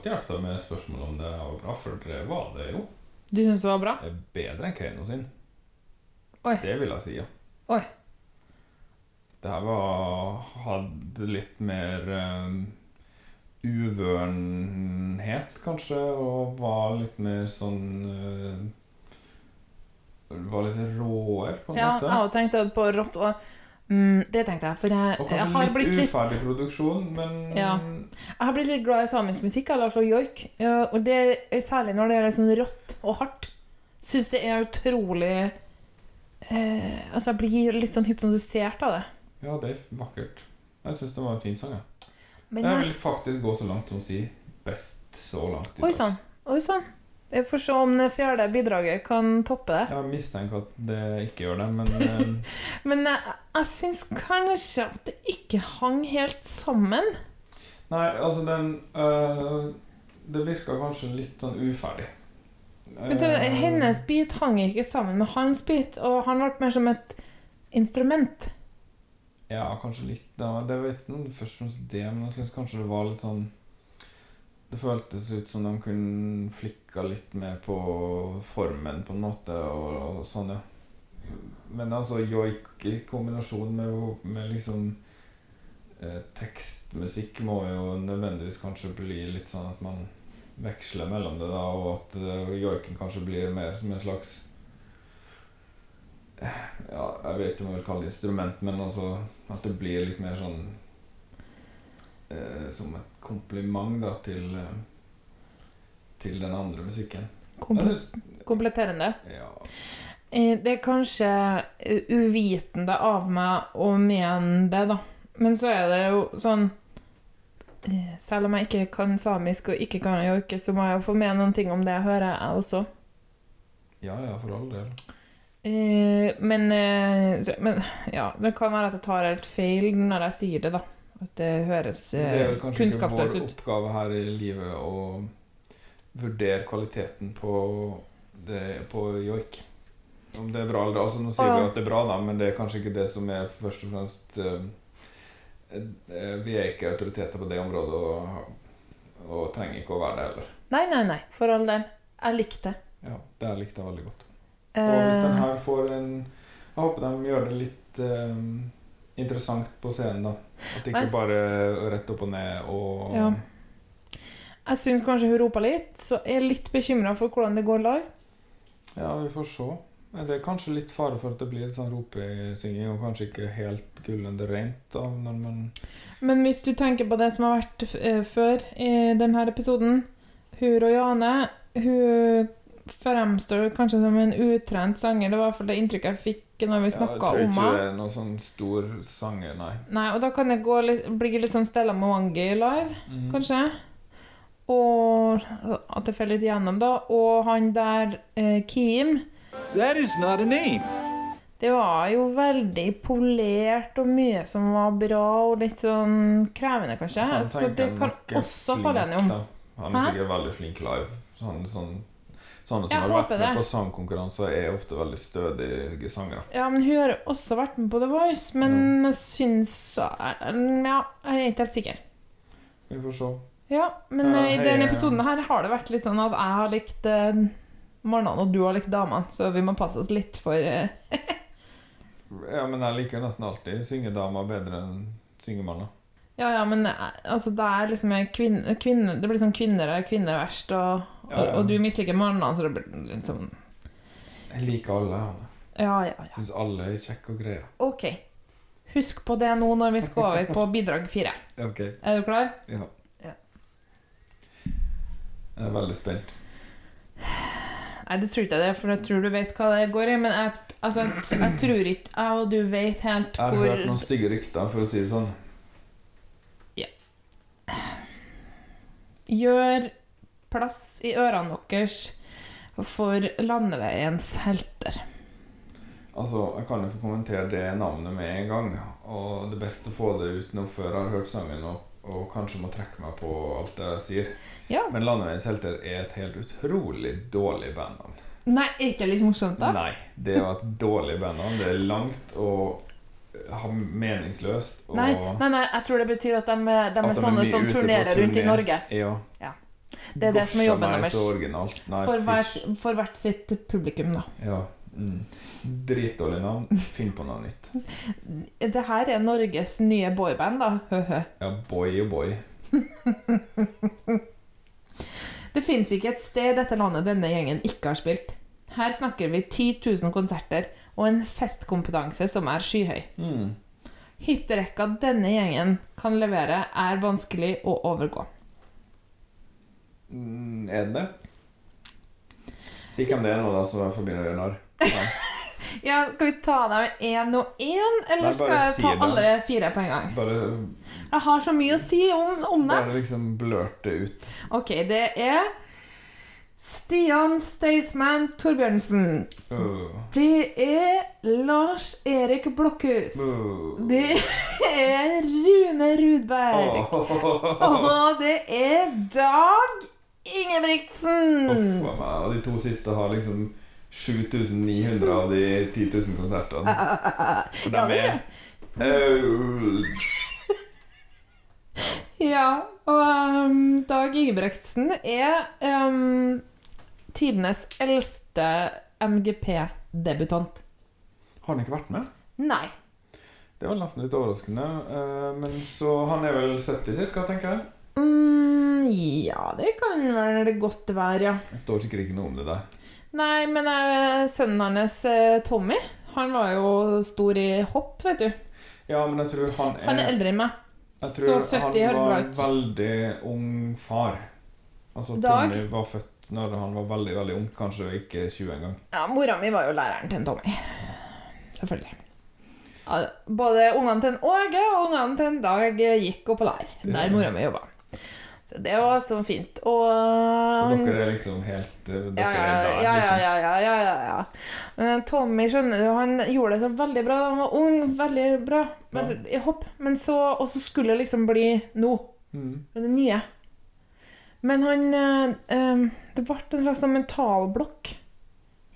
godt hjelpe med spørsmål om det var bra, for det var det jo. Du syns det var bra? Det er bedre enn Keiino sin. Oi. Det vil jeg si, ja. Oi. Det her var hadde litt mer um, uvørenhet, kanskje, og var litt mer sånn uh, Var litt råere, på en Ja, måte. jeg også tenkte på rått og mm, Det tenkte jeg, for jeg, Og jeg kanskje har litt blitt litt uferdig produksjon, men Ja. Jeg har blitt litt glad i samisk musikk, Lars altså joik. Ja, og det særlig når det er sånn rått og hardt. Syns det er utrolig eh, Altså, jeg blir litt sånn hypnotisert av det. Ja, det er vakkert. Jeg syns det var en fin sang. Ja. Men jeg jeg vil faktisk gå så langt som å si best så langt i Oi sann. Oi sann. Jeg får se om det fjerde bidraget kan toppe det. Jeg mistenker at det ikke gjør det, men eh, Men jeg, jeg syns kanskje at det ikke hang helt sammen. Nei, altså den øh, Det virka kanskje litt sånn uferdig. Du, Eh, hennes bit hang ikke sammen med hans bit, og han ble mer som et instrument. Ja, kanskje litt. Da. Det var ikke noe først og fremst det, men jeg syns kanskje det var litt sånn Det føltes ut som de kunne flikka litt mer på formen, på en måte, og, og sånn, ja. Men altså joik i kombinasjon med, med liksom eh, tekstmusikk må jo nødvendigvis kanskje bli litt sånn at man veksler mellom det, da, og at eh, joiken kanskje blir mer som en slags ja, jeg vet ikke om jeg vil kalle det instrument, men altså at det blir litt mer sånn eh, Som et kompliment da til eh, Til den andre musikken. Komple kompletterende. Ja. Eh, Det er kanskje uvitende av meg å mene det, da. Men så er det jo sånn eh, Selv om jeg ikke kan samisk og ikke kan joike, så må jeg jo få med noen ting om det jeg hører, jeg også. ja, ja, for all del. Eh, men, eh, men ja, det kan være at jeg tar helt feil når jeg sier det, da. At det høres Det er eh, vel kanskje ikke vår ut. oppgave her i livet å vurdere kvaliteten på, det, på joik. Om det er bra eller altså Nå sier vi at det er bra, da, men det er kanskje ikke det som er først og fremst eh, eh, Vi er ikke autoriteter på det området og, og trenger ikke å være det heller. Nei, nei, nei, for all del. Jeg likte det. Ja, det jeg likte jeg veldig godt. Og hvis Eh, den her får en Jeg håper de gjør det litt eh, interessant på scenen, da. At det ikke bare rett opp og ned og Ja. Jeg syns kanskje hun roper litt, så jeg er litt bekymra for hvordan det går live. Ja, vi får se. Men Det er kanskje litt fare for at det blir litt sånn ropesynging, og kanskje ikke helt gullende rent. da. Men hvis du tenker på det som har vært eh, før i denne episoden Hun og Jane Hun fremstår kanskje som en utrent sanger. Det var i hvert fall det inntrykket jeg fikk når vi Ja, jeg snakka tror om ikke det er noen sånn stor sanger, nei. Nei, og da kan det gå litt, bli litt sånn Stella Mwangi live, mm. kanskje. Og at det faller litt gjennom, da. Og han der, eh, Kim That is not a name. Det var jo veldig polert og mye som var bra, og litt sånn krevende, kanskje. Så det kan også falle gjennom. Han er sikkert veldig flink live. Han, sånn, Sånne som Jeg har vært med det. på sangkonkurranser, er ofte veldig stødige sangere. Ja, men hun har også vært med på The Voice, men jeg syns Ja, jeg er ikke helt sikker. Vi får se. Ja, men Ja, eh, i hei, denne episoden her har det vært litt sånn at jeg har likt eh, mannene, og du har likt damene, så vi må passe oss litt for eh, Ja, men jeg liker nesten alltid syngedamer bedre enn syngemanner. Ja, ja, men eh, altså, det er liksom en kvinne, kvinne Det blir sånn kvinner er kvinner verst, og, og, ja. og du misliker mannene, så det blir liksom Jeg liker alle. Ja, ja, ja. Syns alle er kjekke og greie. Ok. Husk på det nå når vi skal over på bidrag fire. okay. Er du klar? Ja. Ja. Jeg er veldig spent. Nei, du tror ikke det, for jeg tror du vet hva det går i. Men jeg, altså, jeg, jeg tror ikke jeg og du vet helt hvor Jeg har hørt noen stygge rykter, for å si det sånn. Gjør plass i ørene deres for landeveiens helter. Altså, Jeg kan jo få kommentere det navnet med en gang. Og det beste å få det ut nå før jeg har hørt sangen, og, og kanskje må trekke meg på alt det jeg sier. Ja. Men Landeveiens helter er et helt utrolig dårlig bandnavn. Nei, er ikke det litt morsomt, da? Nei, det var et dårlig bandnavn. Det er langt og meningsløst. Nei, nei, nei, jeg tror det betyr at de, de at er sånne som turnerer turné. rundt i. Norge. Ja. Ja. Det er det som er jobben deres. For, for hvert sitt publikum, da. Ja. Mm. Dritdårlig navn. Finn på noe nytt. Det her er Norges nye boyband, da. Ja, boy og boy. Det fins ikke et sted i dette landet denne gjengen ikke har spilt. Her snakker vi 10 000 konserter og en festkompetanse som er skyhøy. Mm. Hitterekka denne gjengen kan levere, er vanskelig å overgå. Mm, er den det? Si hvem det er nå, da, så begynne å gjøre narr. Ja, Skal vi ta dem én og én, eller Nei, skal jeg ta alle fire på en gang? Bare, Jeg har så mye å si om, om det. bare liksom blørte det ut. Ok, det er Stian Staysman Torbjørnsen. Oh. Det er Lars Erik Blokhus. Oh. Det er Rune Rudberg. Og det er Dag Ingebrigtsen. Uff meg. Og de to siste har liksom 7900 av de 10 000 konsertene. Og Ja, de er Ja, og um, Dag Ingebrigtsen er um, tidenes eldste MGP-debutant. Har han ikke vært med? Nei. Det var nesten litt overraskende. eh, Men så Han er vel 70 cirka, tenker jeg. Mm, ja, det kan vel godt være, ja. Det står sikkert ikke noe om det der. Nei, men eh, sønnen hans, eh, Tommy, han var jo stor i hopp, vet du. Ja, men jeg tror han er Han er eldre enn meg. Jeg Så 70 høres han bra var en veldig ung far. Altså Dag? Tommy var født når han var veldig veldig ung, kanskje ikke 20 engang. Ja, Mora mi var jo læreren til en Tommy. Selvfølgelig. Både ungene til en Åge og ungene til en Dag gikk opp og lær Der mora mi jobba. Så det var så fint. Og Så dere er liksom helt eh, Dere ja, ja, er der, ja, ja, liksom. ja, ja, ja, ja, ja. Tommy skjønner han gjorde det så veldig bra da han var ung. Veldig bra veldig, i hopp. Men så, og så skulle det liksom bli nå. Mm. Det nye. Men han øh, Det ble en slags sånn mentalblokk.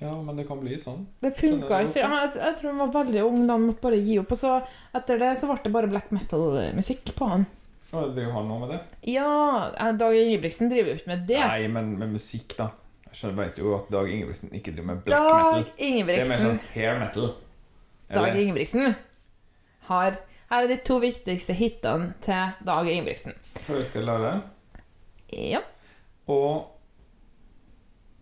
Ja, men det kan bli sånn. Det funka ikke. godt, Jeg, jeg tror han var veldig ung da han måtte bare gi opp. Og så etter det så ble det bare black metal-musikk på han. Og driver han nå med det? Ja, eh, Dag Ingebrigtsen driver jo ikke med det. Nei, men med musikk, da. Jeg vet jo at Dag Ingebrigtsen ikke driver med black Dag metal. Det er mer sånn hair metal. Dag Ingebrigtsen har Her er de to viktigste hitene til Dag Ingebrigtsen. Forelska i det? Ja. Og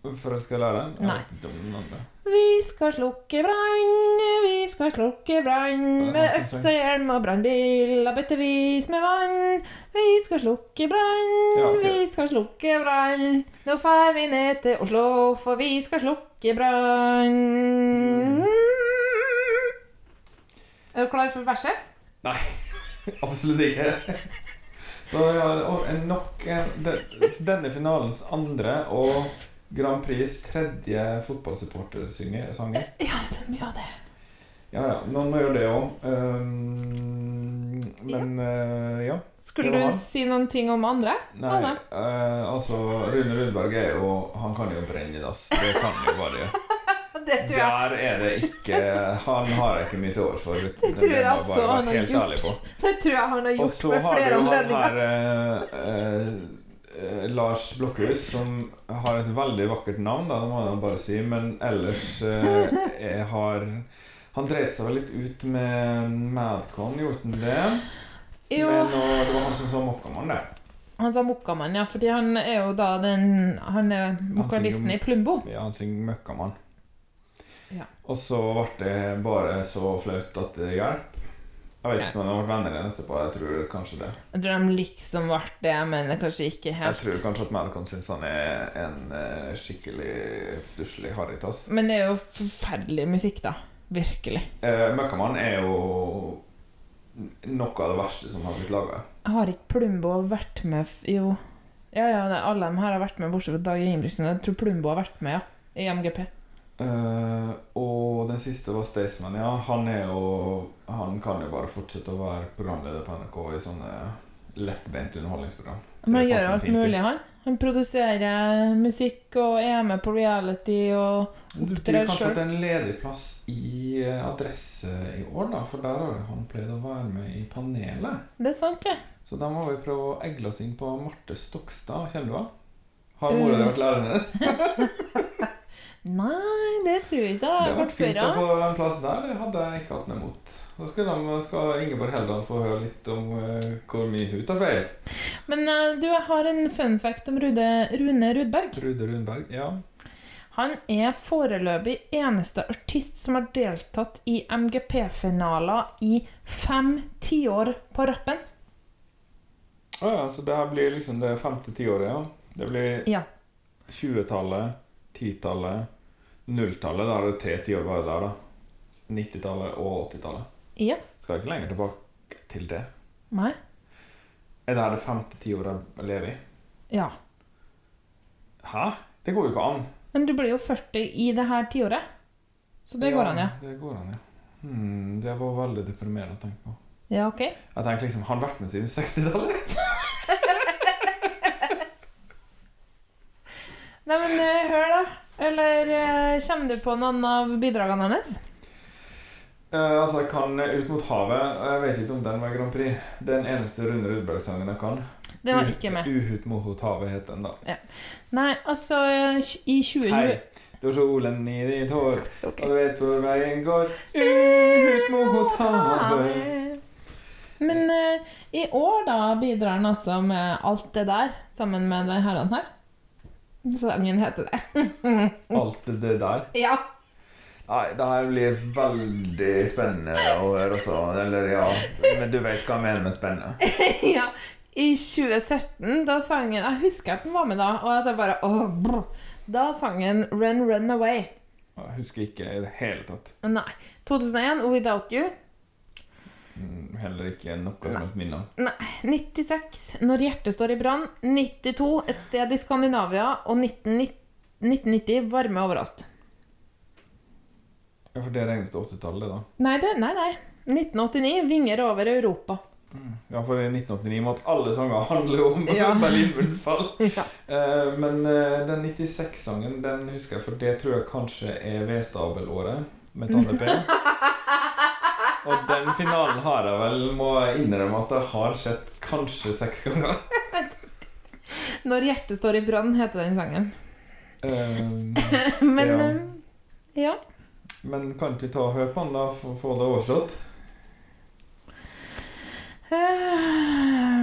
Læreren? Jeg Nei. vet ikke om den andre. Vi skal slukke brann, vi skal slukke brann med Ja, øks og hjelm og brannbil og bøttevis med vann. Vi skal slukke brann, Ja, okay. vi skal slukke brann. Nå fær vi ned til Oslo, for vi skal slukke brann. Er du klar for verset? Nei, absolutt ikke. Så ja, og nok en, denne finalens andre og Grand Prix tredje fotballsupportersanger. Ja, det er mye av det. Ja, ja. Noen må gjøre det òg. men eh, ja. Skulle du han. si noen ting om andre? Nei, eh, altså Rune Rudberg er jo Han kan jo brenne i dass. Det kan jo bare Det tror jeg, Der er det ikke Han har jeg ikke mye til overs for. Det, tror jeg altså han har gjort. det tror jeg han har Og så har du han her uh, Lars Blokhus, som har et veldig vakkert navn, da, det må jeg bare si, men ellers eh, har Han dreit seg vel litt ut med Madcon, gjorde han det? Jo. Men og, det var han som sa Mokkamann, det. Han sa Mokkamann, ja, fordi han er jo da den Han er vokalisten i Plumbo. Ja, han synger Møkkamann. Ja. Og så ble det bare så flaut at det hjalp. Jeg vet ikke om de har vært venner igjen etterpå. Jeg tror kanskje det. Jeg tror de liksom ble det, men kanskje ikke helt. Jeg tror kanskje at Malcolm syns han er en eh, skikkelig stusslig harrytass. Men det er jo forferdelig musikk, da. Virkelig. Eh, Møkkamann er jo noe av det verste som har blitt laga. Har ikke Plumbo vært med Jo. Ja, ja, alle de her har vært med, bortsett fra Dag Ingebrigtsen. Jeg tror Plumbo har vært med, ja. I MGP. Eh, og den siste var Staysman. Ja, han er jo Han kan jo bare fortsette å være programleder på NRK i sånne lettbeint underholdningsprogram. Men han gjør alt mulig, han. Han produserer musikk og er med på reality og opptrer sjøl. kanskje at det er en ledig plass i eh, Adresse i år, da, for der har han pleid å være med i panelet. Det er sant, det. Så da må vi prøve å egle oss inn på Marte Stokstad. Kjenner du henne? Har mora di Uh. vært læreren hennes? Nei, det tror jeg ikke. Det Jeg hadde kan vært fint å få en plass der. Det hadde jeg ikke hatt noe imot. Da skal, de, skal Ingeborg Helland få høre litt om uh, hvor mye hun tar feil. Men uh, du, jeg har en fun fact om Rude, Rune Rudberg. Rude Rundberg, ja. Han er foreløpig eneste artist som har deltatt i MGP-finaler i fem tiår på rappen. Å ja, så det her blir liksom det femte tiåret, ja. Det blir Ja. 20-tallet, 10-tallet, 0-tallet. Da er det tre tiår bare der, da. 90-tallet og 80-tallet. Ja. Skal ikke lenger tilbake til det. Nei? Er det her det femte tiåret jeg lever i? Ja. Hæ? Det går jo ikke an. Men du blir jo 40 i det her tiåret. Så det går an, ja. Det går an, ja. Hmm, det var veldig deprimerende å tenke på. Ja, ok. Jeg tenker liksom, Har han vært med siden 60-tallet? Nei, men eh, hør, da. Eller eh, kommer du på noen av bidragene hennes? Uh, altså, jeg kan Ut mot havet. Jeg vet ikke om den var Grand Prix. Den eneste Rune Rudberg-sangen jeg kan. Den var ikke med. Uhut mot havet het den, da. Ja. Nei, altså eh, I 2020 Hei, du har solen i ditt hår, og du vet hvor veien går. Ut mot havet. Men uh, i år da bidrar han altså med alt det der, sammen med de herrene her. Sangen heter det. Alt det der. ja. Nei, det her blir veldig spennende å høre også. Eller ja, men du vet hva jeg mener med spennende. ja. I 2017, da sangen Jeg husker at den var med da, og at jeg bare åh, brr. Da sang han 'Run, Run Away'. Jeg husker ikke i det hele tatt. Nei. 2001, 'Without You'. Mm, Heller ikke noe som helst minne om. Nei. 96, 'Når hjertet står i brann'. 92, 'Et sted i Skandinavia'. Og 1990, 1990 'Varme overalt'. Ja, for det regnes til 80-tallet, da. Nei, det, nei, nei. 1989, 'Vinger over Europa'. Ja, for i 1989 måtte alle sanger handle om Ja. Berlinmurens fall. Ja. Eh, men eh, den 96-sangen, den husker jeg, for det tror jeg kanskje er V-stabelåret med Tanne P. Og den finalen har jeg vel, må jeg innrømme at jeg har sett kanskje seks ganger. 'Når hjertet står i brann' heter den sangen. Um, Men ja. eh, ja. Men kan ikke vi ta og høre på den, da, for å få det overstått?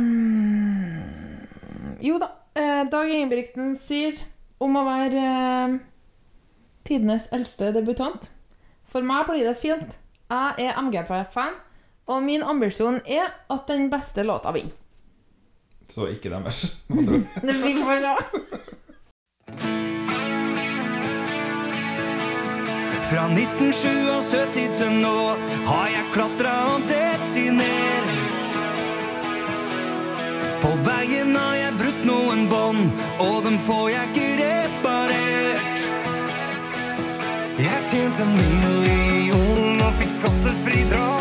Um, jo da. eh, Dag Ingebrigtsen sier om å være eh, tidenes eldste debutant. For meg blir det fint. Jeg er MGP-fan, og min ambisjon er at den beste låta vinner. Så ikke deres. vi se. Fra 1977 til nå har jeg klatra og detinert. ned. På veien har jeg brutt noen bånd, og dem får jeg ikke reparert. Jeg tjente en million fikk skattefridrag.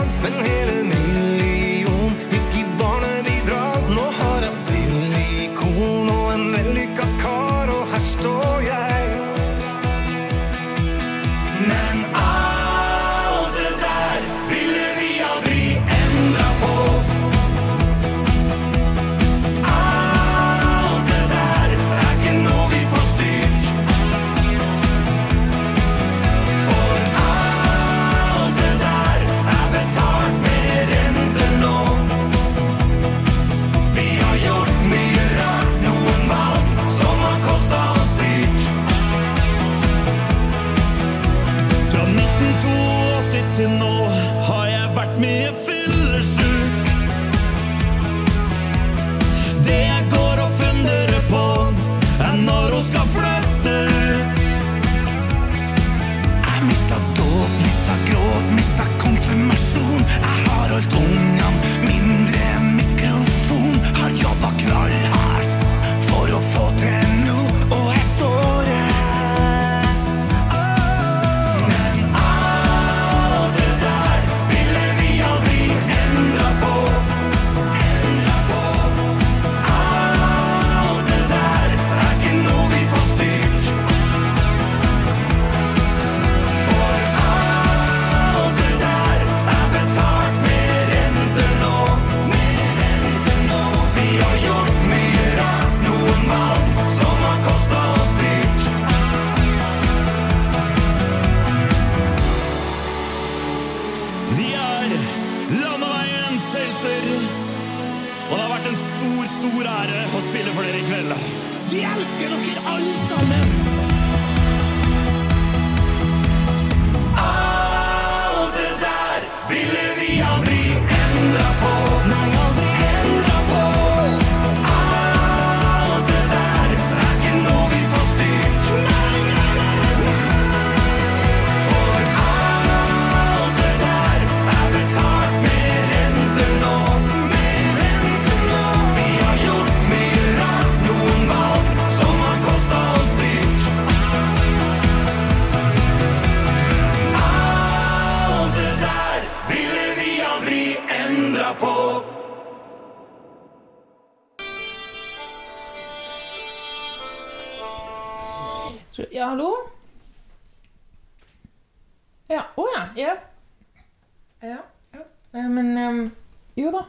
Jo da.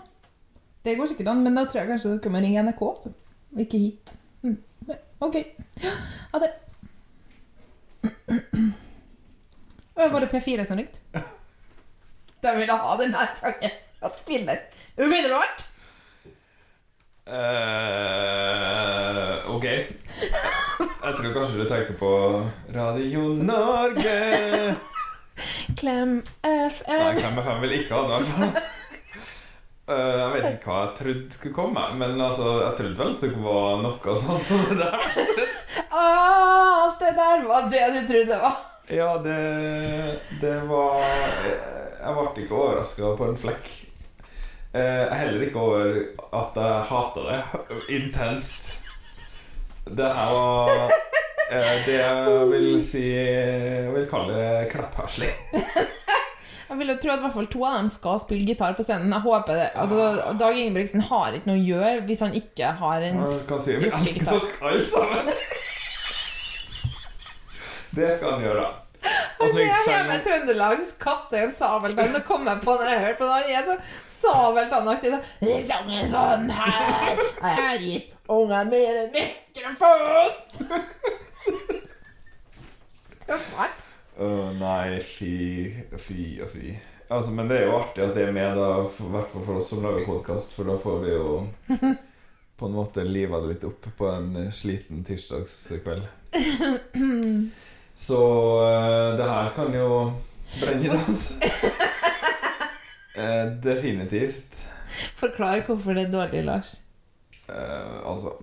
Det går sikkert an, men da tror jeg kanskje dere må ringe NRK. så. og Ikke hit. Mm. Ok. Ha det. Det var bare P4 som ringte. De ville ha den her sangen. Jeg spiller umiddelbart. Uh, ok. Jeg tror kanskje du tenker på Radio Norge. Klem Nei, Klem FM vil ikke ha det. i hvert fall. Eh, jeg vet ikke hva jeg trodde skulle komme, men altså, jeg trodde vel at det var noe sånt som det der. Ah, alt det der var det du trodde det var. Ja, det, det var Jeg ble ikke overraska på en flekk. Eh, heller ikke over at jeg hata det intenst. Det her var eh, det jeg vil si Jeg vil kalle det kleppherslig. Jeg vil jo tro at i hvert fall to av dem skal spille gitar på scenen. Jeg håper det. Altså, Dag Ingebrigtsen har ikke noe å gjøre hvis han ikke har en kan si vi elsker dere alle sammen. Det skal han gjøre. Og så Det er hele Trøndelags kaptein Sabeltann. Det kom jeg på når jeg hørte på det. Han er så Sabeltann-aktig. så, «Det er sangen sånn her. Jeg har gitt ungene mine mikrofon. Det er fælt. Å, nei, fy, fy og fy. Altså, men det er jo artig at det er med, da, i hvert fall for oss som lager podkast, for da får vi jo på en måte liva det litt opp på en sliten tirsdagskveld. Så uh, det her kan jo brenne i dass. Uh, definitivt. Forklar hvorfor det er dårlig, Lars. Eh, altså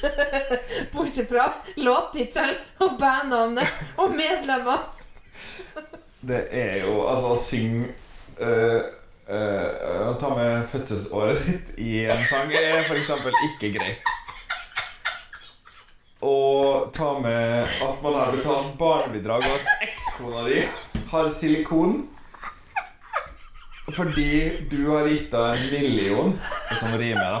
Bortsett fra låttittel og bandnavnet og medlemmer. Det er jo Altså, å synge eh, eh, Å ta med fødselsåret sitt i en sang er f.eks. ikke greit. Å ta med at man har betalt barnebidrag, og at ekskona di har silikon fordi du har gitt henne en million, som rimer, da,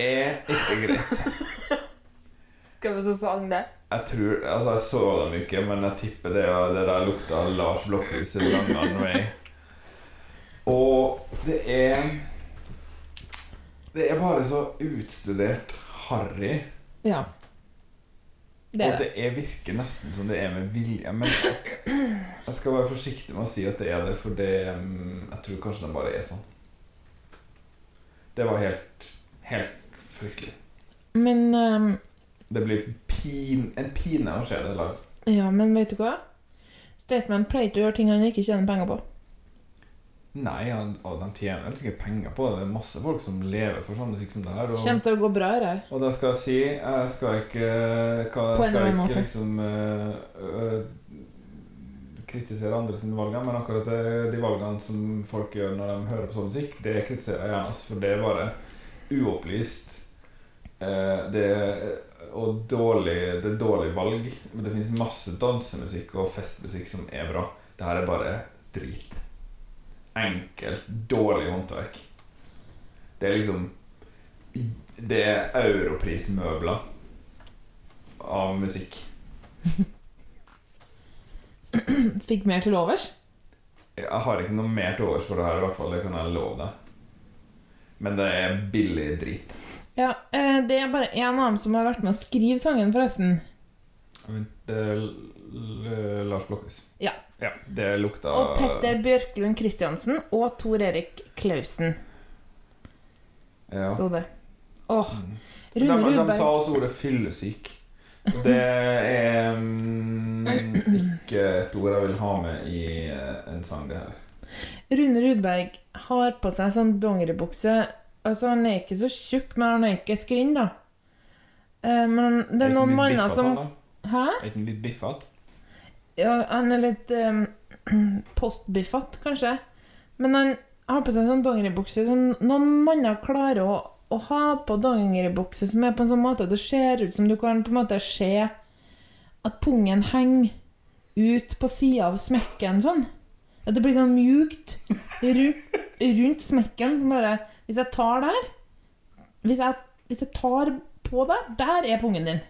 er ikke greit. Skal var det som sang det? Jeg tror, altså jeg så dem ikke, men jeg tipper det, er det der lukta Lars Blokhus i Langan Way. Og det er Det er bare så utstudert harry. Ja. Det og det. det er, virker nesten som det er med vilje. Men jeg skal være forsiktig med å si at det er det, for det mm, Jeg tror kanskje det bare er sånn. Det var helt Helt fryktelig. Men um, Det blir pin, en pine å se det live. Ja, men vet du hva? Staysman pleier ikke å gjøre ting han ikke tjener penger på. Nei, han, og de tjener vel sikkert penger på det. Det er masse folk som lever for sånn musikk som det her. Og, Kjem til å gå bra her. og da skal jeg si Jeg skal ikke hva, På en skal ikke liksom øh, øh, kritisere andre sine valg, men akkurat det, de valgene som folk gjør når de hører på sånn musikk, det kritiserer jeg gjerne. For det er bare uopplyst. Eh, det og dårlig, det er dårlig valg. Men det finnes masse dansemusikk og festmusikk som er bra. Det her er bare drit. Enkelt, dårlig håndverk. Det er liksom Det er europrismøbler av musikk. Fikk mer til overs. Jeg har ikke noe mer til overs for det her, i hvert fall. Det kan jeg love deg. Men det er billig drit. Ja, eh, Det er bare én av dem som har vært med å skrive sangen, forresten. Det er Lars Blokkes. Ja. Ja, det lukta Og Petter Bjørklund Christiansen og Tor Erik Klausen. Ja. Så det. Åh. De, Rudberg de sa også ordet 'fyllesyk'. Det er um, ikke et ord jeg vil ha med i eh, en sang, det her. Rune Rudberg har på seg sånn dongeribukse. Altså, han er ikke så tjukk, men han er ikke skrinn, da. Eh, men det er noen manner som Hæ? Er han litt biffete? Ja, han er litt um, postbiffete, kanskje. Men han har på seg sånn dongeribukse som noen manner klarer å, å ha på dongeribukse som er på en sånn måte at det ser ut som du kan på en måte se at pungen henger ut på sida av smekken sånn. At det blir sånn mjukt rundt, rundt smekken. som Bare, hvis jeg tar der hvis jeg, hvis jeg tar på der, der er pungen din.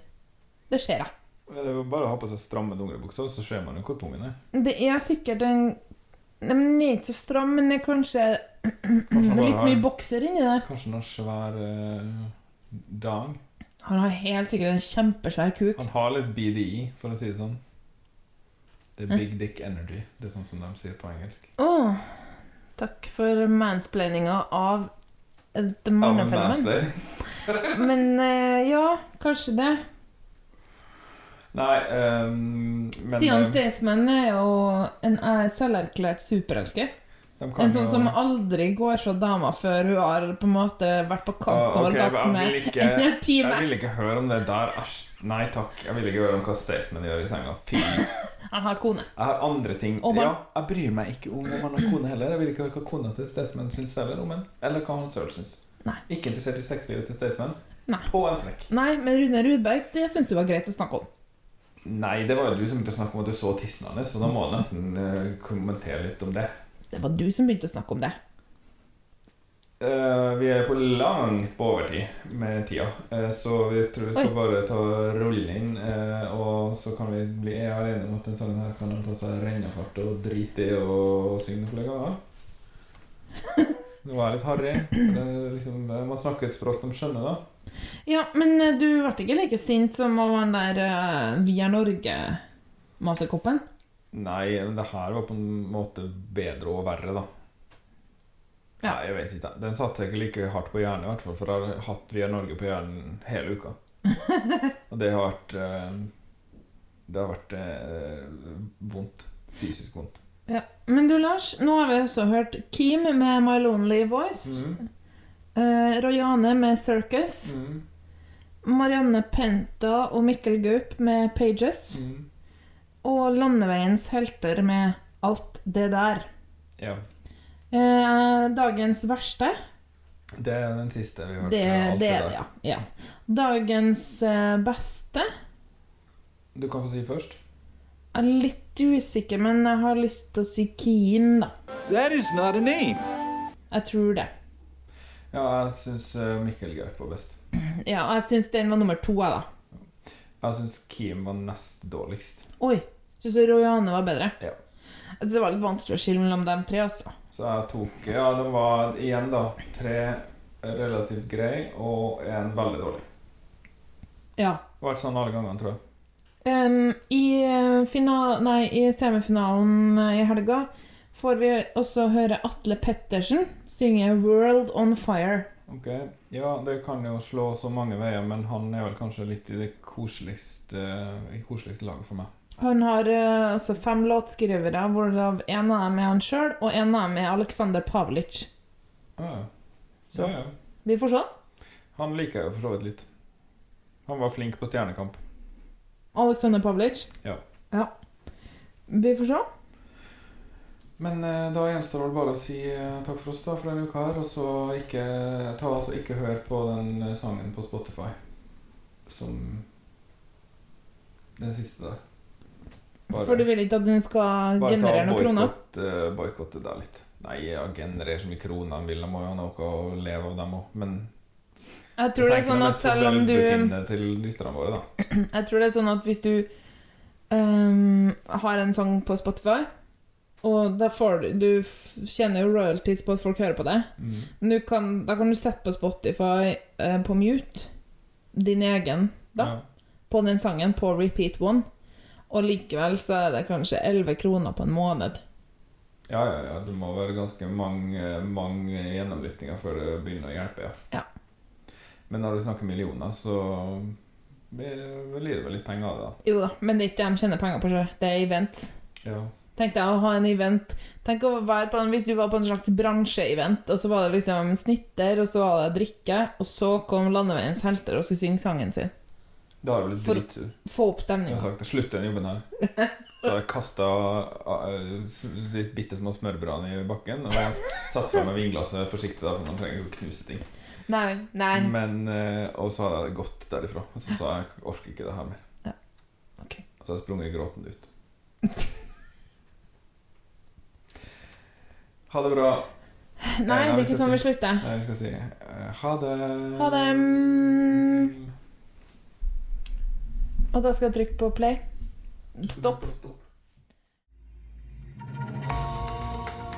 Det ser jeg. Det er jo bare å ha på seg stramme dongeribukser, så ser man jo hvor pungen er. Det er sikkert en Nei, men Den er ikke så stram, men det er kanskje Kanskje litt har- mye bokser inni der. Kanskje noen svær uh, dang. Han har helt sikkert en kjempesvær kuk. Han har litt BDI, for å si det sånn. Det er big dick energy. Det er sånn som de sier på engelsk. Oh, takk for mansplaininga av et mannefenomen. Men uh, ja, kanskje det. Nei, um, men Stian eh, Staysman er jo en eh, selverklært superelsker. En sånn som aldri går fra dama før hun har på en måte vært på Ah, kanten av ok, orgasme en hel time. Jeg vil ikke høre om det der. Æsj, nei takk. Jeg vil ikke høre om hva Staysman gjør i senga. Fy. Han har kone. Jeg har andre ting. Ja, jeg bryr meg ikke om om han har kone heller. Jeg vil ikke høre hva kona til Staysman syns heller om han, eller hva han sjøl syns. Ikke interessert i sexlivet til Staysman. På en flekk. Nei, men Rune Rudberg, det syns du var greit å snakke om. Nei, det var jo du som begynte å snakke om at du så tissen hans, så da må jeg nesten eh, kommentere litt om det. Det var du som begynte å snakke om det. Uh, vi er på langt på overtid med tida, uh, så vi tror vi skal Oi. bare ta rulle inn. Uh, og så kan vi bli alene om at en sånn her kan ta seg rennefart og drite i og synge flere ganger. Det var litt harry. Liksom, man snakker et språk de skjønner, da. Ja, men eh, du ble ikke like sint som av han der uh, Vi er Norge-masekoppen? Nei, men det her var på en måte bedre og verre, da. Nei, jeg vet ikke. Den satt seg ikke like hardt på hjernen, i hvert fall, for jeg har hatt Vi er Norge på hjernen hele uka. Og det har vært eh, Det har vært eh, vondt. Fysisk vondt. Ja. Men du, Lars, nå har vi også hørt Kim med My Lonely Voice. Mm. eh, Rojane med Circus. Mm. Marianne Penta og Mikkel Gaup med Pages. Mm. Og Landeveiens helter med Alt det der. Ja. Eh, dagens verste. Det er den siste vi har hørt. Det, med alt det det er der. ja. ja. Dagens eh, beste. Du kan få si først. Jeg er litt usikker, men jeg har lyst til å si Kim, da. That is not a name. Jeg tror det. Ja, jeg syns Mikkel Gaup var best. Ja, og jeg syns den var nummer to, jeg, da. Jeg syns Kim var nest dårligst. Oi. Syns du Royane var bedre? Ja. Jeg synes det var litt vanskelig å skille mellom dem tre, altså. Så jeg tok Ja, det var igjen, da. Tre relativt grei og en veldig dårlig. Ja. Det var ikke sånn alle gangene, tror jeg. Um, i, eh, final, nei, I semifinalen eh, i helga får vi også høre Atle Pettersen synge 'World On Fire'. Ok, Ja, det kan jo slå så mange veier, men han er vel kanskje litt i det koseligste, i koseligste laget for meg. Han har eh, også fem låtskrivere, hvorav en av dem er han sjøl, og en av dem er Aleksandr Pavlic. Ah, ja. Så Ja, ja. vi får se. Han liker jeg jo for så vidt litt. Han var flink på Stjernekamp. Aleksandr Pavlic. Ja. Ja. Vi får se. Men eh, da gjenstår det bare å si eh, takk for oss da for denne uka her, og så ikke, ta altså ikke hør på den eh, sangen på Spotify som den siste der. For du vil ikke at den skal generere noen kroner? Bare boikotte det litt. Nei, ja, generere så mye kroner han vil. Han må jo ha noe å leve av, dem òg. Men Jeg tror det er sånn at selv om du til lytterne våre, da. Jeg tror det er sånn at hvis du um, har en sang på Spotify, og da får du Du tjener jo royalties på at folk hører på det, Mm. men kan, da kan du sette på Spotify eh, på mute din egen, da, Ja. på den sangen, på repeat one, og likevel så er det kanskje 11 kroner på en måned. Ja, ja, ja. Det må være ganske mange, mange gjennomlyttinger før det begynner å hjelpe, ja. Ja. Men når du snakker millioner, så blir det vel litt penger av det, da. Jo da, men det er ikke de tjener penger på, sjøl. det er event. Ja. Tenk deg å ha en event Tenk å være på en, Hvis du var på en slags bransjeevent, og så var det liksom snitter, og så var det drikke, og så kom Landeveiens helter og skulle synge sangen sin. Da hadde jeg blitt For- dritsur. Få opp Jeg stemninga. har sagt slutt den jobben her. Så hadde jeg kasta litt bitte små smørbrød i bakken og satt fra meg vinglasset forsiktig, da, for man trenger ikke å knuse ting. Nei, nei. Men, eh, og så hadde jeg gått derifra. Og så sa jeg jeg orker ikke det her mer. Ja. Okay. Og så har jeg sprunget gråtende ut. Ha det bra. Nei, det er ikke sånn vi slutter. Nei, vi skal si eh, ha det. Ha det. Mm. Og da skal jeg trykke på play. Stopp.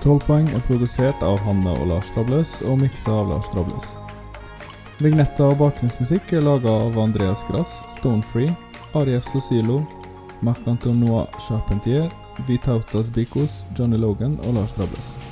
12 poeng er produsert av Hanne og Lars Trabløs og miksa av Lars Trabløs. Vignetter og bakgrunnsmusikk er laga av Andreas Grass, Stonefree, Arief Sosilo, Marc-Antonois Charpentier, Vitautas Bikos, Johnny Logan og Lars Trabløs.